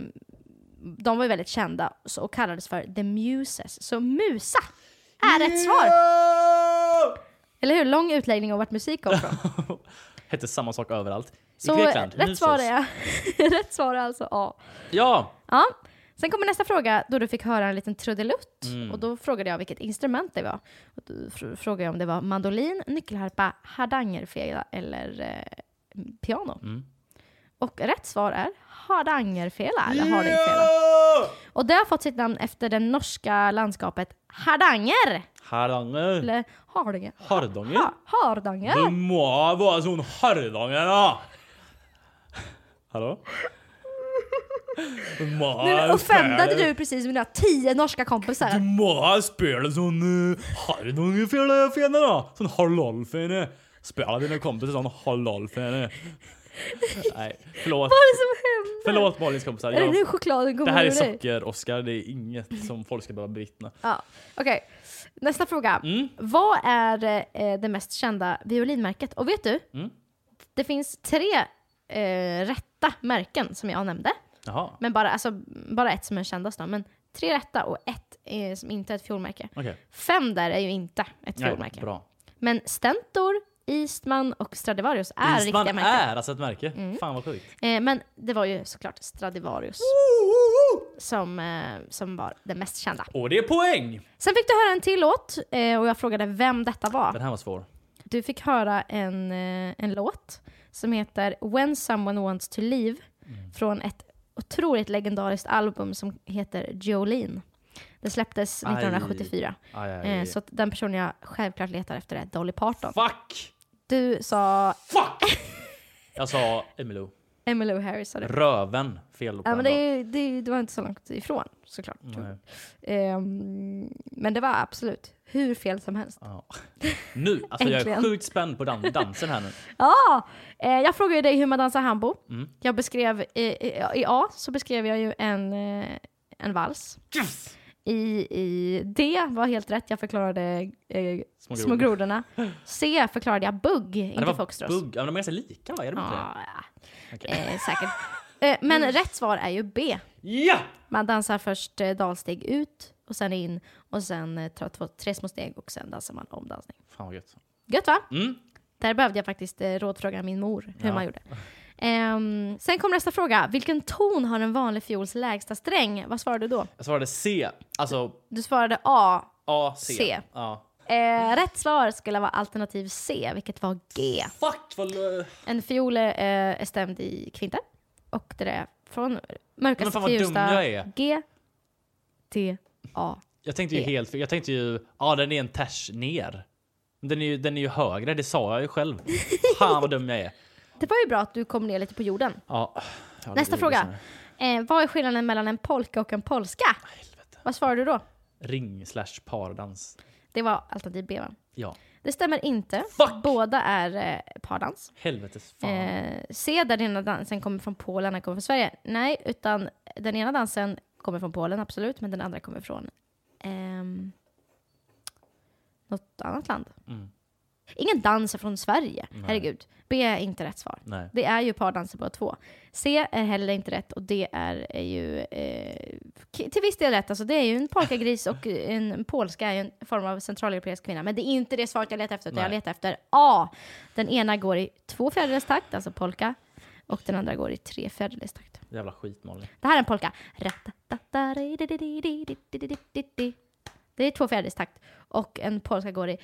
B: de var ju väldigt kända och kallades för the muses. Så musa är rätt svar. Eller hur? Lång utläggning om vart musik kom från. *laughs*
A: Hette samma sak överallt.
B: Så
A: Grekland.
B: rätt svar, är, *laughs* rätt svar är alltså A.
A: Ja!
B: Ja. Sen kommer nästa fråga då du fick höra en liten trudelutt.
A: Mm.
B: Och då frågade jag vilket instrument det var. Och då fr- frågade jag om det var mandolin, nyckelharpa, hardangerfela eller eh, piano.
A: Mm.
B: Och rätt svar är hardangerfela eller hardingfela. Och det har fått sitt namn efter det norska landskapet Hardanger.
A: Hardanger.
B: Eller Hardanger.
A: Hardanger?
B: Ha, Hardanger.
A: Det må vara sån Hardanger då! Hallå? *laughs* Du
B: Nu offendade du precis mina tio norska
A: Du
B: kompisar.
A: må spela sån uh, Hardangerfela då! Sån halalfene. Spela dina kompisar sån halalfene. *laughs* Nej, förlåt.
B: Vad är det som händer?
A: Förlåt Malins kompisar.
B: Är det nu chokladen kommer
A: det här är socker-Oscar, det är inget som folk ska behöva bevittna.
B: Ja. Okej, nästa fråga.
A: Mm.
B: Vad är eh, det mest kända violinmärket? Och vet du?
A: Mm.
B: Det finns tre eh, rätta märken som jag nämnde.
A: Jaha,
B: Men bara, alltså, bara ett som är kändast då. Men tre rätta och ett eh, som inte är ett fiolmärke.
A: okej.
B: Fem där är ju inte ett
A: Nej,
B: fiolmärke.
A: Bra.
B: Men Stentor, Eastman och Stradivarius är
A: Isman
B: riktiga märken.
A: är alltså ett märke?
B: Mm.
A: Fan vad sjukt.
B: Eh, men det var ju såklart Stradivarius som, eh, som var det mest kända.
A: Och det är poäng!
B: Sen fick du höra en till låt eh, och jag frågade vem detta var.
A: Den här var svår.
B: Du fick höra en, eh, en låt som heter When someone wants to leave
A: Mm.
B: från ett otroligt legendariskt album som heter Jolene. Det släpptes
A: Aj.
B: 1974.
A: Aj, aj,
B: Eh,
A: aj.
B: så den person jag självklart letar efter är Dolly Parton.
A: Fuck!
B: Du sa
A: Fuck! *laughs* Jag sa Emmylou.
B: Emmylou Harris. Sa du.
A: Röven. Fel på
B: Ja, men det, det, du var inte så långt ifrån såklart. Ehm, men det var absolut hur fel som helst.
A: Ja. Nu, alltså jag är sjukt spänd på dan dansen här nu. *laughs*
B: Ja! Eh, jag frågade ju dig hur man dansar hambo.
A: Mm.
B: Jag beskrev, i, i, i A så beskrev jag ju en, eh, en vals.
A: Yes!
B: I, I D var helt rätt, jag förklarade eh,
A: Små
B: små,
A: grodor.
B: grodorna. *laughs* C förklarade jag bugg,
A: Ja,
B: inte foxtrot.
A: bugg. Ja, men de är ganska lika va? Är de inte det?
B: ja.
A: Okej.
B: Eh, säkert. Eh, men rätt svar är ju B.
A: Ja!
B: Man dansar först eh, dalsteg ut och sen in och sen eh, tar två, tre små steg och sen dansar man omdansning.
A: Fan vad gött.
B: Gött va?
A: Mm.
B: Där behövde jag faktiskt eh, rådfråga min mor hur
A: Ja.
B: man gjorde. Ehm, sen kommer nästa fråga. Vilken ton har en vanlig fiols lägsta sträng? Vad svarade du då?
A: Jag svarade C. Alltså
B: Du svarade A.
A: A, C.
B: C.
A: Ja.
B: Eh, rätt svar skulle vara alternativ C, vilket var G.
A: Fuck vad... lö-
B: En fiol eh, är stämd i kvinter. Och det är från
A: Men
B: mörkaste
A: fan vad
B: till
A: dum jag är.
B: G, T, A.
A: Jag tänkte ju
B: E.
A: helt. Jag tänkte ju, ja den är en ters ner. Den är, ju, den är ju högre, det sa jag ju själv. Fan vad dum jag är.
B: Det var ju bra att du kom ner lite på jorden.
A: Ja.
B: Nästa fråga. Eh, vad är skillnaden mellan en polka och en polska?
A: Helvete.
B: Vad svarade du då?
A: Ring slash pardans.
B: Det var alternativ B va?
A: Ja.
B: Det stämmer inte.
A: Fuck!
B: Båda är eh, pardans.
A: Helvetes fan.
B: Eh, se där den ena dansen kommer från Polen, den kommer från Sverige. Nej, utan den ena dansen kommer från Polen, absolut, men den andra kommer från ehm, något annat land.
A: Mm.
B: Ingen dans är från Sverige,
A: Nej.
B: herregud. B är inte rätt svar.
A: Nej.
B: Det är ju pardanser båda två. C är heller inte rätt och D är, är ju eh, till viss del rätt. Alltså det är ju en polkagris och *laughs* en polska är ju en form av centraleuropeisk kvinna. Men det är inte det svaret jag letar efter. utan Jag letar efter A. Den ena går i två fjärdedels takt, alltså polka. Och den andra går i tre fjärdedels takt.
A: Jävla skit
B: Det här är en polka. Det är två fjärdedels takt. Och en polska går i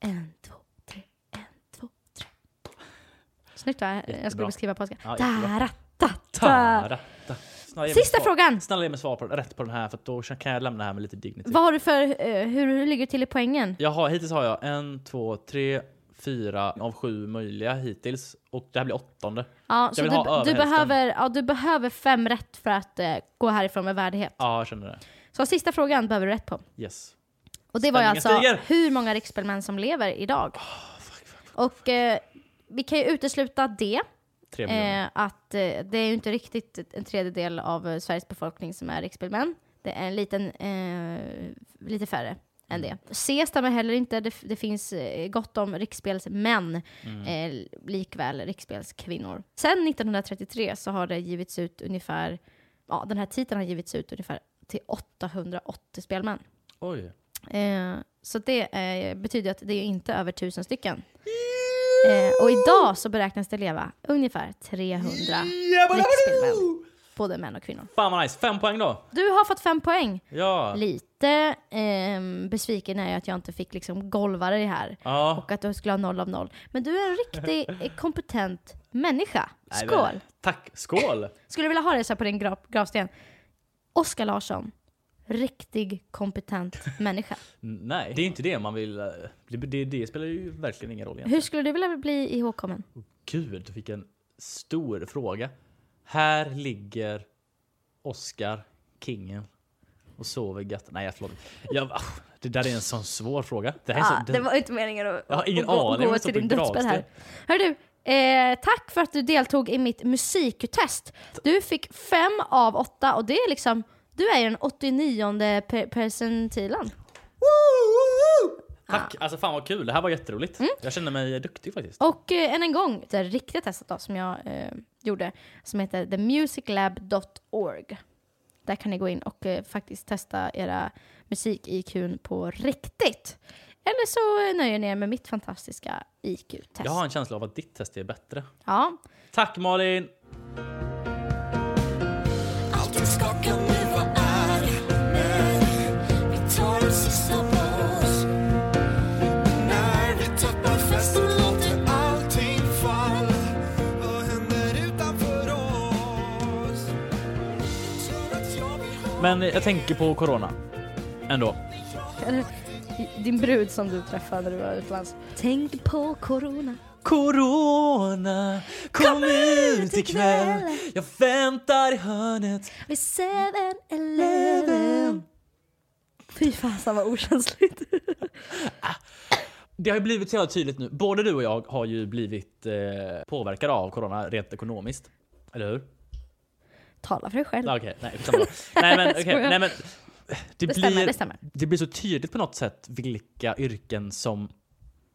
B: en, två, tre, en, två, tre. Snyggt va? Jag skulle beskriva polska.
A: Ja,
B: Sista frågan!
A: Snälla ge mig svar på, rätt på den här för då kan jag lämna det här med lite dignity.
B: Vad har du för, hur, hur ligger du till i poängen?
A: Jag har, hittills har jag en, två, tre, fyra av sju möjliga hittills. Och det här blir åttonde.
B: Ja, så
A: vill
B: du, du, behöver, ja, du behöver fem rätt för att eh, gå härifrån med värdighet.
A: Ja, jag känner det.
B: Så sista frågan behöver du rätt på.
A: Yes.
B: Och det var ju alltså
A: stiger.
B: hur många riksspelmän som lever idag. Och eh, vi kan ju utesluta det, eh, att eh, det är ju inte riktigt en tredjedel av eh, Sveriges befolkning som är riksspelmän. Det är en liten, eh, lite färre än det. C stämmer heller inte. Det, det finns eh, gott om riksspelsmän, eh, likväl riksspelskvinnor. Sen 1933 så har det givits ut ungefär, ja den här titeln har givits ut ungefär till 880 spelmän.
A: Oj.
B: Eh, så det eh, betyder att det är inte över tusen stycken. Eh, och idag så beräknas det leva ungefär 300 riksspelmän. Både män och kvinnor.
A: Fan vad nice. Fem poäng då.
B: Du har fått fem poäng.
A: Ja.
B: Lite ehm, besviken är jag att jag inte fick liksom golva dig här.
A: Ja.
B: Och att du skulle ha noll av noll. Men du är en riktig *laughs* eh, kompetent människa.
A: Nej, men-
B: Skål!
A: Tack. Skål. *laughs*
B: Skulle du vilja ha det så här på din grav, gravsten? Oskar Larsson. Riktig kompetent människa.
A: Nej, det är inte det man vill. eh, Det, det, det spelar ju verkligen ingen roll egentligen.
B: Hur skulle du vilja bli ihågkommen?
A: Gud, du fick en stor fråga. Här ligger Oscar, kingen, och sover gött. Nej, förlåt. Jag, det där är en sån svår fråga. Det här är
B: Ah,
A: så,
B: det var inte meningen att,
A: Jag har ingen
B: att gå,
A: aning
B: gå
A: som
B: till din dödsbädd här. Hör du, eh, tack för att du deltog i mitt musiktest. Du fick fem av åtta och det är liksom, du är ju den 89 per percentilen.
A: Tack! Alltså fan vad kul, det här var jätteroligt.
B: Mm.
A: Jag känner mig duktig faktiskt.
B: Och eh, än en gång, det riktiga testet då, som jag eh, gjorde, som heter themusiclab.org. Där kan ni gå in och eh, faktiskt testa era musik-IQ på riktigt. Eller så eh, nöjer ni er med mitt fantastiska IQ-test.
A: Jag har en känsla av att ditt test är bättre.
B: Ja,
A: Tack Malin! Men jag tänker på corona. Ändå. *laughs*
B: Din brud som du träffade när du var utomlands. Tänk på corona.
A: Corona, kom ut ikväll. Jag väntar i hörnet.
B: Vid 7-Eleven. Fy fasen vad okänsligt. *laughs*
A: Det har ju blivit så jävla tydligt nu. Både du och jag har ju blivit eh, påverkade av corona rent ekonomiskt. Eller hur?
B: Tala för dig själv.
A: Okej, nej, nej men *laughs*
B: Skojar.
A: nej men. Det,
B: Det
A: blir,
B: stämmer, det stämmer.
A: det blir så tydligt på något sätt vilka yrken som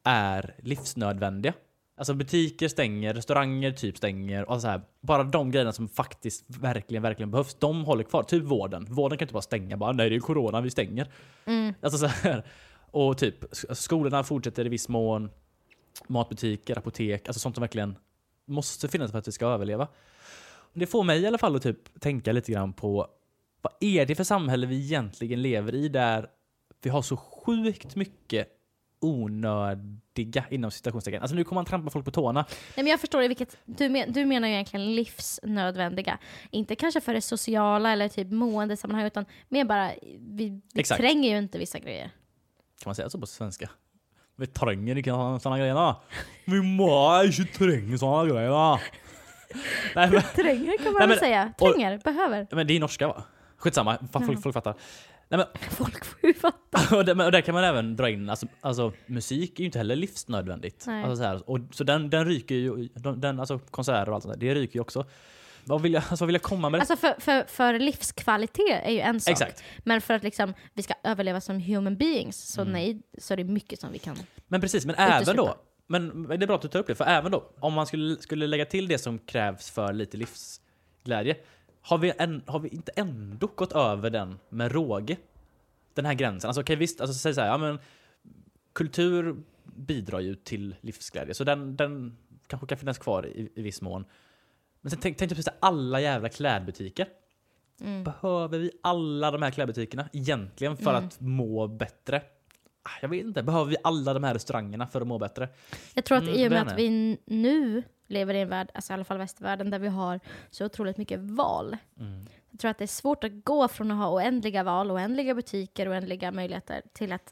A: är livsnödvändiga. Alltså butiker stänger, restauranger typ stänger och så här. Bara de grejerna som faktiskt verkligen, verkligen behövs, de håller kvar. Typ vården. Vården kan inte bara stänga bara, nej det är corona, vi stänger.
B: Mm.
A: Alltså så här. Och typ alltså skolorna fortsätter i viss mån. Matbutiker, apotek, alltså sånt som verkligen måste finnas för att vi ska överleva. Det får mig i alla fall att typ tänka lite grann på vad är det för samhälle vi egentligen lever i där vi har så sjukt mycket onödiga inom citationstecken. Alltså nu kommer man trampa folk på tårna.
B: Nej, men jag förstår det, vilket, du, men, du menar ju egentligen livsnödvändiga. Inte kanske för det sociala eller typ måendesammanhang utan mer bara, vi, vi
A: Exakt.
B: tränger ju inte vissa grejer.
A: Kan man säga så på svenska? Vi tränger inte sådana grejer. Vi må inte tränga sådana grejer. Nej, men, *laughs*
B: Tränger kan man
A: Nej,
B: väl
A: men-
B: säga.
A: och-
B: Tränger, behöver.
A: men det är norska va? Skitsamma, folk, folk fattar. Nej, men, *laughs*
B: Folk får ju fatta. *laughs*
A: och, där, och där kan man även dra in, alltså, alltså musik är ju inte heller livsnödvändigt.
B: Nej.
A: Alltså, så här, och, så den, den ryker ju, de- den, alltså konserter och allt sånt där, det ryker ju också. Vad vill jag, alltså, vad vill jag komma med?
B: Alltså för, för, för livskvalitet är ju en sak.
A: Exakt.
B: Men för att liksom, vi ska överleva som human beings, så
A: Mm.
B: nej, så är det mycket som vi kan.
A: Men precis, men även
B: Utesluta.
A: då. Men det är bra att du tar upp det, för även då, om man skulle, skulle lägga till det som krävs för lite livsglädje, har vi, en, har vi inte ändå gått över den med råge? Den här gränsen. Alltså okej visst, alltså, säg så här, ja, men, kultur bidrar ju till livsglädje, så den, den kanske kan finnas kvar i, i viss mån. Men sen tänk, tänk dig precis alla jävla klädbutiker.
B: Mm.
A: Behöver vi alla de här klädbutikerna egentligen för
B: Mm.
A: att må bättre? Ah, Jag vet inte, behöver vi alla de här restaurangerna för att må bättre?
B: Jag tror att
A: Mm,
B: i och med att vi nu lever i en värld, alltså i alla fall västvärlden, där vi har så otroligt mycket val.
A: Mm.
B: Jag tror att det är svårt att gå från att ha oändliga val, oändliga butiker, oändliga möjligheter till att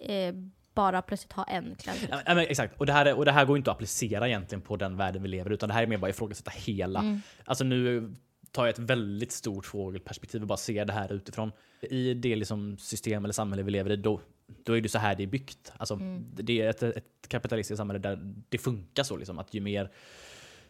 B: eh, bara plötsligt ha en klädbutik.
A: Ja, men exakt, och det, här är, och det här går inte att applicera egentligen på den världen vi lever i, utan det här är mer bara ifrågasätta hela.
B: Mm.
A: Alltså nu tar jag ett väldigt stort fågelperspektiv och bara ser det här utifrån. I det liksom system eller samhälle vi lever i, då, då är det så här det är byggt. Alltså,
B: Mm.
A: Det är ett, ett kapitalistiskt samhälle där det funkar så. Liksom, att ju mer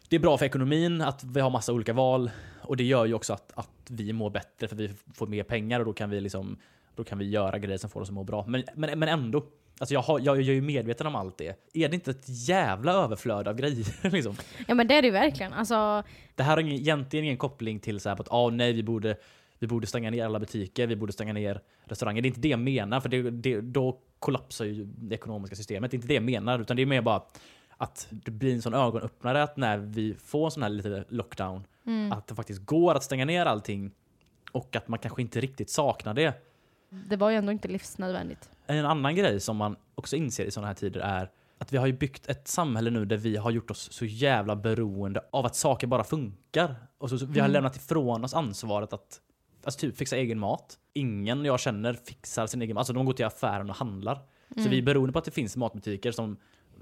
A: det är bra för ekonomin att vi har massa olika val och det gör ju också att, att vi mår bättre för vi får mer pengar och då kan vi, liksom, då kan vi göra grejer som får oss att må bra. Men, men, men ändå, alltså jag, har, jag, jag är ju medveten om allt det. Är det inte ett jävla överflöd av grejer? *laughs* liksom?
B: Ja men det är det ju verkligen. Alltså,
A: Det här har ingen, egentligen ingen koppling till så här på att ah, nej, vi borde, vi borde stänga ner alla butiker, vi borde stänga ner restauranger. Det är inte det jag menar, för det, det, då kollapsar ju det ekonomiska systemet. Det är inte det jag menar, utan det är mer bara att det blir en sån ögonöppnare att när vi får en sån här lite lockdown,
B: mm.
A: att det faktiskt går att stänga ner allting och att man kanske inte riktigt saknar det.
B: det var ju ändå inte livsnödvändigt.
A: En annan grej som man också inser i sådana här tider är att vi har ju byggt ett samhälle nu där vi har gjort oss så jävla beroende av att saker bara funkar. Och så, så vi har
B: Mm.
A: lämnat ifrån oss ansvaret att alltså typ fixa egen mat. Ingen jag känner fixar sin egen mat. Alltså de går till affären och handlar. Så
B: Mm.
A: vi är beroende på att det finns matbutiker som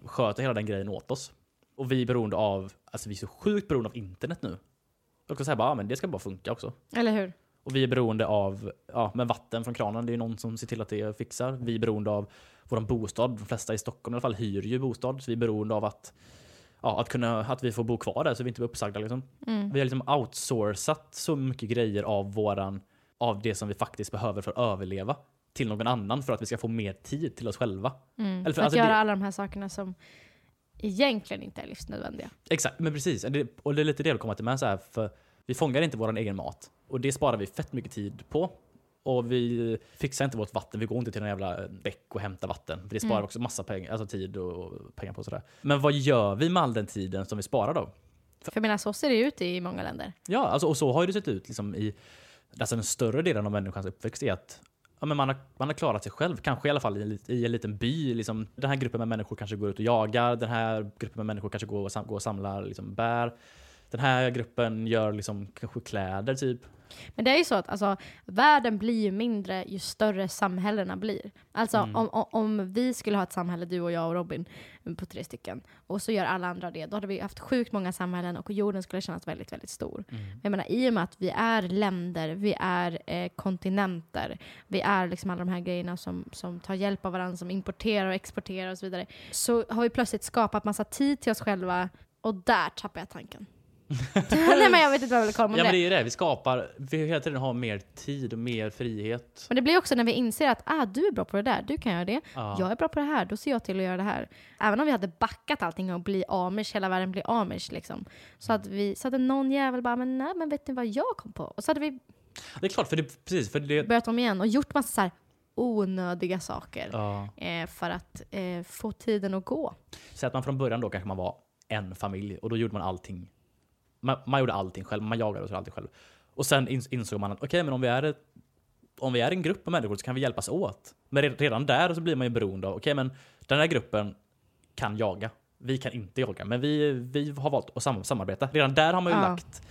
A: sköter hela den grejen åt oss. Och vi är beroende av, alltså vi är så sjukt beroende av internet nu. Och så säga bara, ja, men det ska bara funka också.
B: Eller hur?
A: Och vi är beroende av ja, men vatten från kranen. Det är någon som ser till att det fixar. Vi är beroende av vår bostad. De flesta i Stockholm i alla fall hyr ju bostad. Så vi är beroende av att, ja, att, kunna, att vi får bo kvar där så vi inte blir uppsagda. Liksom.
B: Mm.
A: Vi har liksom outsourcat så mycket grejer av, våran, av det som vi faktiskt behöver för att överleva till någon annan för att vi ska få mer tid till oss själva.
B: Mm.
A: Eller för-
B: att
A: alltså
B: göra
A: det-
B: alla de här sakerna som egentligen inte är livsnödvändiga.
A: Exakt, men precis. Det, och det är lite det jag vill komma till med. Så här, för vi fångar inte vår egen mat. Och det sparar vi fett mycket tid på. Och vi fixar inte vårt vatten. Vi går inte till en jävla bäck och hämtar vatten. För det sparar
B: Mm.
A: också massa pengar, alltså tid och pengar på sådär. Men vad gör vi med all den tiden som vi sparar då?
B: För jag menar, så ser det ut i många länder.
A: Ja, alltså, och så har det sett ut liksom i alltså den större delen av människans uppväxt är att ja, men man, har, man har klarat sig själv, kanske i alla fall i en, i en liten by. Liksom. Den här gruppen med människor kanske går ut och jagar, den här gruppen med människor kanske går och, sam, går och samlar liksom, bär. Den här gruppen gör liksom, kanske kläder typ.
B: Men det är ju så att alltså, världen blir ju mindre ju större samhällena blir. Alltså
A: Mm.
B: om, om, om vi skulle ha ett samhälle, du och jag och Robin, på tre stycken, och så gör alla andra det, då hade vi haft sjukt många samhällen och jorden skulle kännas väldigt, väldigt stor. Jag menar, i och med att vi är länder, vi är eh, kontinenter, vi är liksom alla de här grejerna som, som tar hjälp av varandra, som importerar och exporterar och så vidare, så har vi plötsligt skapat massa tid till oss själva och där tappar jag tanken. *laughs* Nej men jag vet inte vad jag vill komma med
A: Ja men det är det, vi skapar, vi hela tiden har mer tid och mer frihet.
B: Men det blir också när vi inser att ah, du är bra på det där, du kan göra det.
A: Ja.
B: Jag är bra på det här, då ser jag till att göra det här. Även om vi hade backat allting och bli amish, hela världen blir amish liksom. Så att vi, så hade någon jävel bara, men nej men vet ni vad jag kom på? Och så hade vi
A: Det är klart, för det, precis, för det,
B: börjat om igen och gjort massa så här onödiga saker.
A: ja.
B: Eh, för att eh, få tiden att gå.
A: Så att man från början då kanske man var en familj och då gjorde man allting. Man, man gjorde allting själv, man jagade och så allting själv. Och sen ins- insåg man att okej, men om vi, är ett, om vi är en grupp av människor så kan vi hjälpas åt. Men re- redan där så blir man ju beroende av, okej men den här gruppen kan jaga. Vi kan inte jaga, men vi, vi har valt att sam- samarbeta. Redan där har man ju
B: Ja.
A: lagt,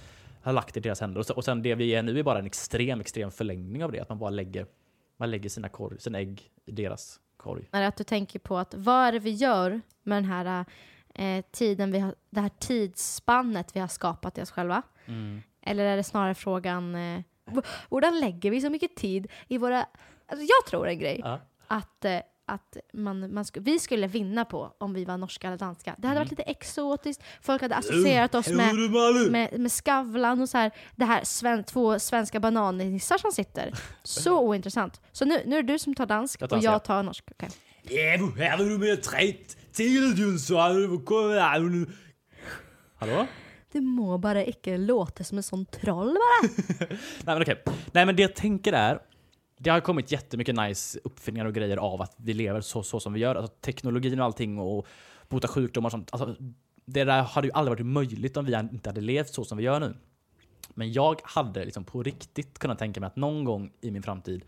A: har lagt i deras händer. Och, så, och sen det vi är nu är bara en extrem, extrem förlängning av det. Att man bara lägger, man lägger sina, korg, sina ägg i deras korg.
B: Att du tänker på att vad är det vi gör med den här eh, tiden vi har, det här tidsspannet vi har skapat i oss själva?
A: Mm.
B: Eller är det snarare frågan, eh, Hvordan lägger vi så mycket tid i våra... Alltså jag tror en grej,
A: Ja.
B: att, eh, att man, man sk- vi skulle vinna på om vi var norska eller danska. Det hade
A: Mm.
B: varit lite exotiskt, folk hade associerat oss med, med, med Skavlan och så här. Det här sven, två svenska banannissar som sitter. Så ointressant. Så nu, nu är det du som tar dansk
A: Jag tar
B: och jag tar norsk. Okej.
D: Er du tre til, du
A: Hallå?
B: Du må bara icke låta som en sån troll bara. *laughs*
A: Nej men okej. Nej men det jag tänker är, det har kommit jättemycket nice uppfinningar och grejer av att vi lever så, så som vi gör. Alltså teknologin och allting och bota sjukdomar och sånt. Alltså, det där hade ju aldrig varit möjligt om vi inte hade levt så som vi gör nu. Men jag hade liksom på riktigt kunnat tänka mig att någon gång i min framtid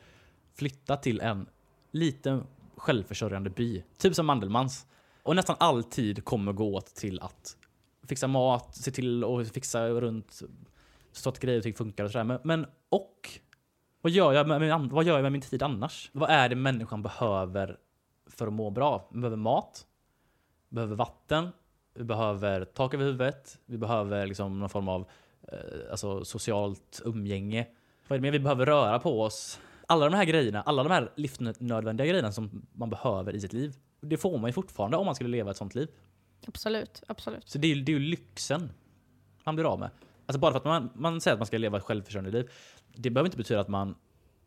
A: flytta till en liten självförsörjande by. Typ som Mandelmans. Och nästan all tid kommer gå åt till att fixa mat, se till och fixa runt så att grejer och ting funkar och sådär. Men, men och vad gör, jag med min, vad gör jag med min tid annars? Vad är det människan behöver för att må bra? Vi behöver mat, vi behöver vatten, vi behöver tak över huvudet, vi behöver liksom någon form av eh, alltså socialt umgänge. Vad är det mer vi behöver röra på oss? Alla de här grejerna, alla de här livsnödvändiga grejerna som man behöver i sitt liv. Det får man ju fortfarande om man skulle leva ett sånt liv.
B: Absolut, absolut.
A: Så det är, det är ju lyxen man blir av med. Alltså bara för att man, man säger att man ska leva ett självförsörjande liv. Det behöver inte betyda att man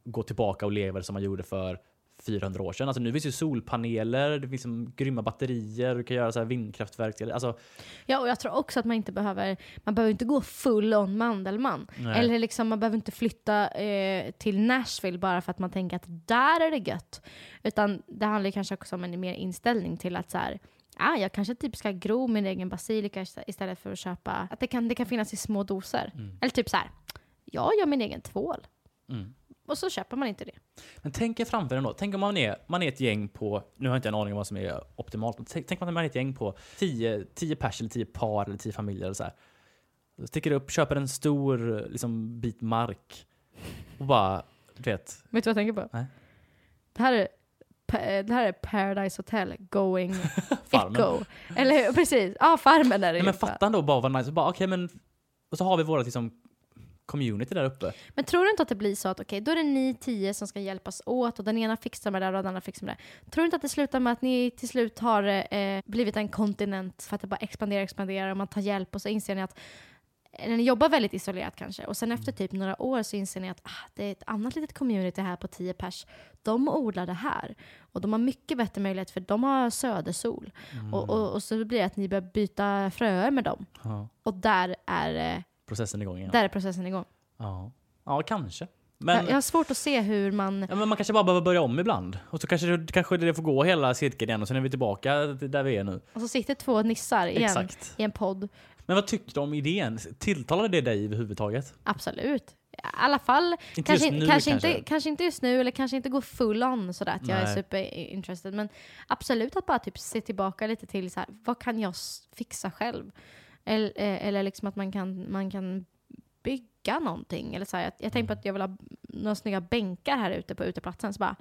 A: går tillbaka och lever som man gjorde för 400 år sedan. Alltså nu finns ju solpaneler, det finns liksom grymma batterier, du kan göra så här vindkraftverk. Alltså,
B: Ja, och jag tror också att man inte behöver, man behöver inte gå full on Mandelmann.
A: Nej.
B: Eller liksom, man behöver inte flytta eh, till Nashville bara för att man tänker att där är det gött. Utan det handlar kanske också om en mer inställning till att så här, ah, jag kanske typ ska gro min egen basilika istä- istället för att köpa, att det kan, det kan finnas i små doser. Eller typ så här, jag gör min egen tvål.
A: Mm.
B: Och så köper man inte det.
A: Men tänk er framför ändå. Tänk om man är, man är ett gäng på, nu har jag inte en aning om vad som är optimalt, tänk, tänk om man är ett gäng på 10, 10 pers eller 10 par eller 10 familjer eller så här. Sticker upp, köper en stor liksom, bit mark och bara, du vet,
B: Vet du vad jag tänker på?
A: Nej.
B: Det här är, det här är Paradise Hotel going *laughs*
A: Farmen.
B: echo. Eller hur? Precis. Ja, farmen är det
A: Nej, men fatta ändå bara vad nice. Bara, okej, men, och så har vi våra liksom, community där uppe.
B: Men tror du inte att det blir så att okej, då är det ni tio som ska hjälpas åt och den ena fixar med det där och den andra fixar med det. Tror du inte att det slutar med att ni till slut har eh, blivit en kontinent för att det bara expanderar expanderar och man tar hjälp och så inser ni att eller ni jobbar väldigt isolerat kanske och sen efter typ några år så inser ni att ah, det är ett annat litet community här på 10 pers. De odlar det här och de har mycket bättre möjlighet för de har södersol. Och, och, och så blir det att ni börjar byta fröer med dem.
A: Ja.
B: Och där är, eh,
A: Processen igång igen.
B: där är processen igång.
A: Ja. ja, kanske. Men,
B: jag, har svårt att se hur man...
A: ja, men man kanske bara behöver börja om ibland. Och så kanske, det- kanske det får gå hela cirkeln igen och sen är vi tillbaka till där vi är nu.
B: Och så sitter två nissar igen
A: Exakt.
B: i en podd.
A: Men vad tyckte du om idén? Tilltalade det dig överhuvudtaget?
B: Absolut. I alla fall,
A: Inte
B: kanske,
A: nu
B: kanske,
A: kanske.
B: Inte, kanske inte just nu eller kanske inte gå full on sådär att jag är
A: Nej.
B: super interested. Men absolut att bara typ se tillbaka lite till så här, vad kan jag fixa själv? Eller, eh, eller liksom att man kan, man kan bygga någonting. Eller så här, jag, jag tänkte på att jag vill ha några snygga bänkar här ute på uteplatsen. Så bara,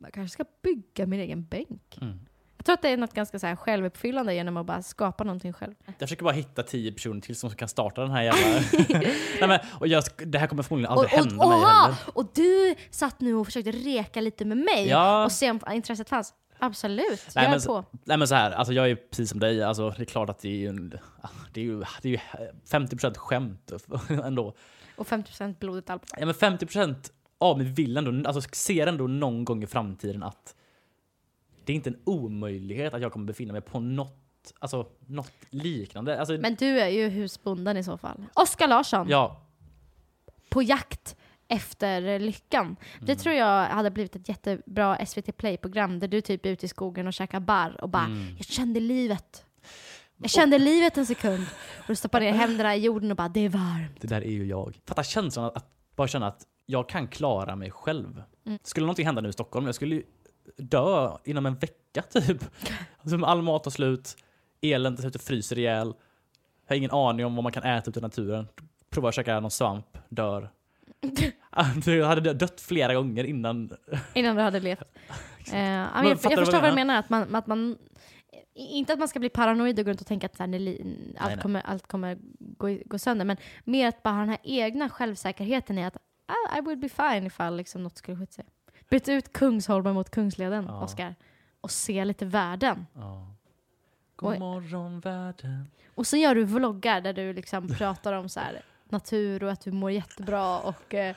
B: jag kanske ska bygga min egen bänk.
A: Mm.
B: Jag tror att det är något ganska så här självuppfyllande genom att bara skapa någonting själv.
A: Jag försöker bara hitta tio personer till som kan starta den här jävla... *laughs* Nej, men, och jag, det här kommer förmodligen aldrig
B: och,
A: hända
B: och,
A: mig
B: oha!
A: heller.
B: och du satt nu och försökte reka lite med mig
A: Ja.
B: och se om intresset fanns. Absolut,
A: Nej,
B: gör
A: men-
B: på.
A: Nej men så här, alltså jag är precis som dig. Alltså, det är klart att det är ju, en, det är ju, det är ju 50% skämt *laughs* ändå.
B: Och 50% blodigt allt.
A: Ja, men 50% av mig vill ändå, alltså ser ändå någon gång i framtiden att det är inte en omöjlighet att jag kommer befinna mig på något, alltså, något liknande. Alltså,
B: Men du är ju husbonden i så fall. Oskar Larsson,
A: ja,
B: på jakt efter lyckan. Det
A: Mm.
B: tror jag hade blivit ett jättebra SVT Play-program där du typ är ute i skogen och käkar barr och bara
A: Mm.
B: “Jag kände livet”. Jag kände livet en sekund. Och du stoppar ner händerna i jorden och bara “Det är varmt”.
A: det där är ju jag. Fatta känslan att, att bara känna att jag kan klara mig själv. Skulle någonting hända nu i Stockholm, jag skulle ju dö inom en vecka *laughs* typ. Alltså, all mat tar slut, elen tar slut och fryser ihjäl. Jag har ingen aning om vad man kan äta ute i naturen. Provar att käka någon svamp, dör. *laughs* Jag hade dött flera gånger innan.
B: Innan du hade levt. *laughs* Men jag, jag
A: du
B: förstår
A: vad jag
B: du menar. Att man, att man, inte att man ska bli paranoid och gå runt och tänka att så här, nej, allt,
A: nej.
B: Kommer, allt kommer gå, gå sönder. Men mer att bara ha den här egna självsäkerheten i att I, I would be fine ifall liksom något skulle skita sig. Byt ut Kungsholmen mot Kungsleden,
A: Ja.
B: Oscar. Och se lite världen.
A: Ja. God morgon världen.
B: Och så gör du vloggar där du liksom *laughs* pratar om så här natur och att du mår jättebra och, eh,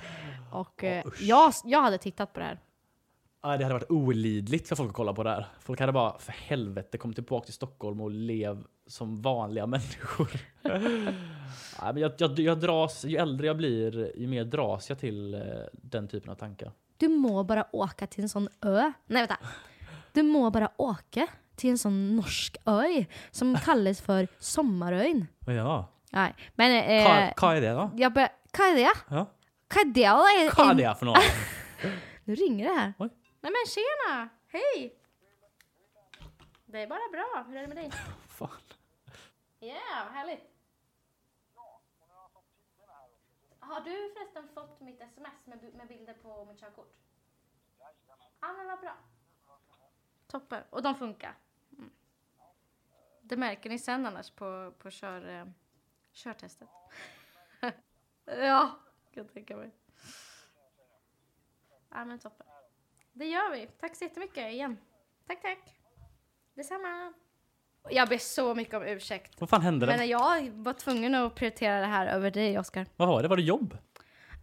B: och eh, jag, jag hade tittat på det här.
A: Ja, det hade varit olidligt för folk att kolla på det här. Folk hade bara, för helvete, kom tillbaka till Stockholm och lev som vanliga *laughs* människor. ja, men jag, jag, jag dras, ju äldre jag blir, ju mer dras jag till eh, den typen av tankar.
B: Du må bara åka till en sån ö. Nej vänta. Du må bara åka till en sån norsk ö som kallas för Sommarön.
A: Vad
B: Nej, men... Eh,
A: Vad är det då?
B: jag bör, vad är det?
A: Ja.
B: Vad är det? då?
A: Vad är det för något?
B: Nu ringer det här.
A: Oj.
B: Nej men tjena! Hej! Det är bara bra. Hur är det med dig? *laughs*
A: Fan.
B: Ja, vad härligt. Har du förresten fått mitt sms med, med bilder på mitt körkort? Ja, men vad bra. Toppen. Och de funkar? Mm. Det märker ni sen annars på, på kör, eh, körtestet. *laughs* ja, kan jag tänka mig. Ja, men toppen. Det gör vi. Tack så jättemycket igen. Tack, tack. Detsamma. Jag ber så mycket om ursäkt.
A: Vad fan hände?
B: Men jag var tvungen att prioritera det här över dig, Oscar.
A: Vad var det? Var det jobb?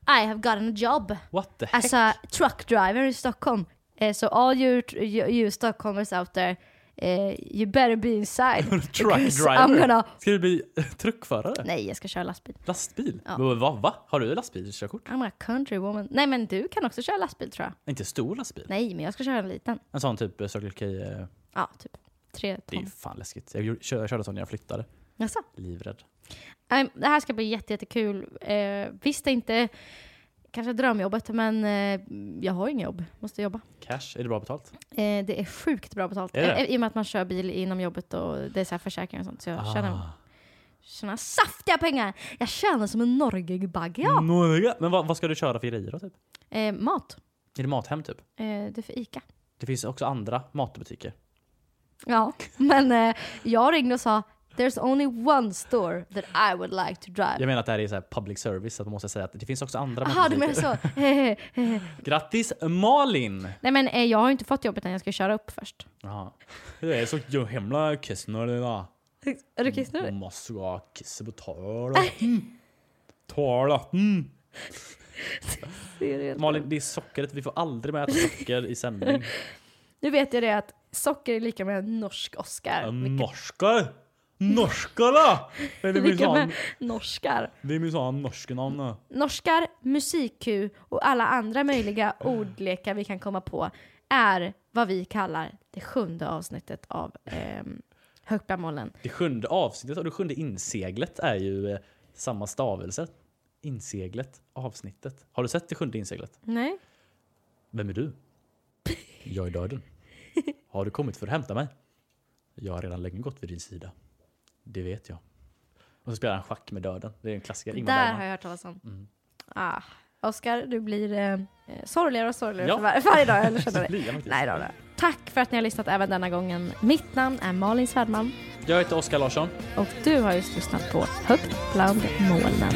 B: I have gotten a job
A: What the heck?
B: as a truck driver in Stockholm. Uh, so all you, you, you Stockholmers out there, uh, you better be inside. *laughs*
A: Truck driver?
B: Gonna...
A: Ska du bli truckförare?
B: Nej, jag ska köra lastbil.
A: Lastbil?
B: Ja.
A: Va, va, va? Har du lastbilskörkort?
B: I'm a country woman. Nej, men du kan också köra lastbil tror jag.
A: Inte stor lastbil?
B: Nej, men jag ska köra en liten.
A: En sån typ eh, Circle K? eh,
B: Ja, typ tre
A: Det är
B: ton.
A: fan läskigt. Jag körde sån när jag flyttade.
B: Jaså?
A: Livrädd.
B: Nej, Det här ska bli jätte, jättekul. Eh, visst, det är inte kanske drömjobbet, men eh, jag har inget jobb. Måste jobba.
A: Cash, är det bra betalt?
B: Eh, det är sjukt bra betalt.
A: Är det?
B: Eh, I och med att man kör bil inom jobbet och det är så här försäkringar och sånt. Så jag tjänar,
A: Ah.
B: tjänar saftiga pengar. Jag tjänar som en Norge-bagge. Ja.
A: Norge. Men vad, vad ska du köra för grejer då typ?
B: Eh, mat.
A: Är det Mathem typ?
B: Eh, det är för ICA.
A: Det finns också andra matbutiker.
B: Ja, men eh, jag ringde och sa There's only one store that I would like to drive.
A: Jag menar att det här är så public service, att man måste säga att det finns också andra
B: Jaha, du menar så. *laughs*
A: Grattis Malin!
B: Nej men eh, jag har inte fått jobbet än, jag ska köra upp först.
A: Jaha. Det är så himla kissnödig idag.
B: Är du kissnödig?
A: Man måste ha kissa på toaletten. *laughs* Toaletten. Malin, det är sockret. Vi får aldrig med äta socker i sändning. *laughs*
B: Nu vet jag det att socker är lika med norsk Oscar. Vilket-
A: Norskar! Norskarna! Det är
B: Vilka med norskar.
A: det är minsann norska namn.
B: Norskar, musikku och alla andra möjliga ordlekar vi kan komma på är vad vi kallar det sjunde avsnittet av Högt bland molnen.
A: Det sjunde avsnittet och det sjunde inseglet är ju eh, samma stavelse. Inseglet, avsnittet. Har du sett det sjunde inseglet?
B: Nej?
A: Vem är du? Jag är döden. Har du kommit för att hämta mig? Jag har redan länge gått vid din sida. Det vet jag. Och så spelar han schack med döden. Det är en klassiker. Ingmar
B: Där har jag hört talas om.
A: Mm.
B: Ah. Oscar, du blir eh, eh, sorgligare och sorgligare
A: Ja.
B: för var- varje dag. *laughs* Jag känner det. Nej då, då. Tack för att ni har lyssnat även denna gången. Mitt namn är Malin Svärdman
A: Jag heter Oskar Larsson.
B: och du har just lyssnat på
E: högt bland molnen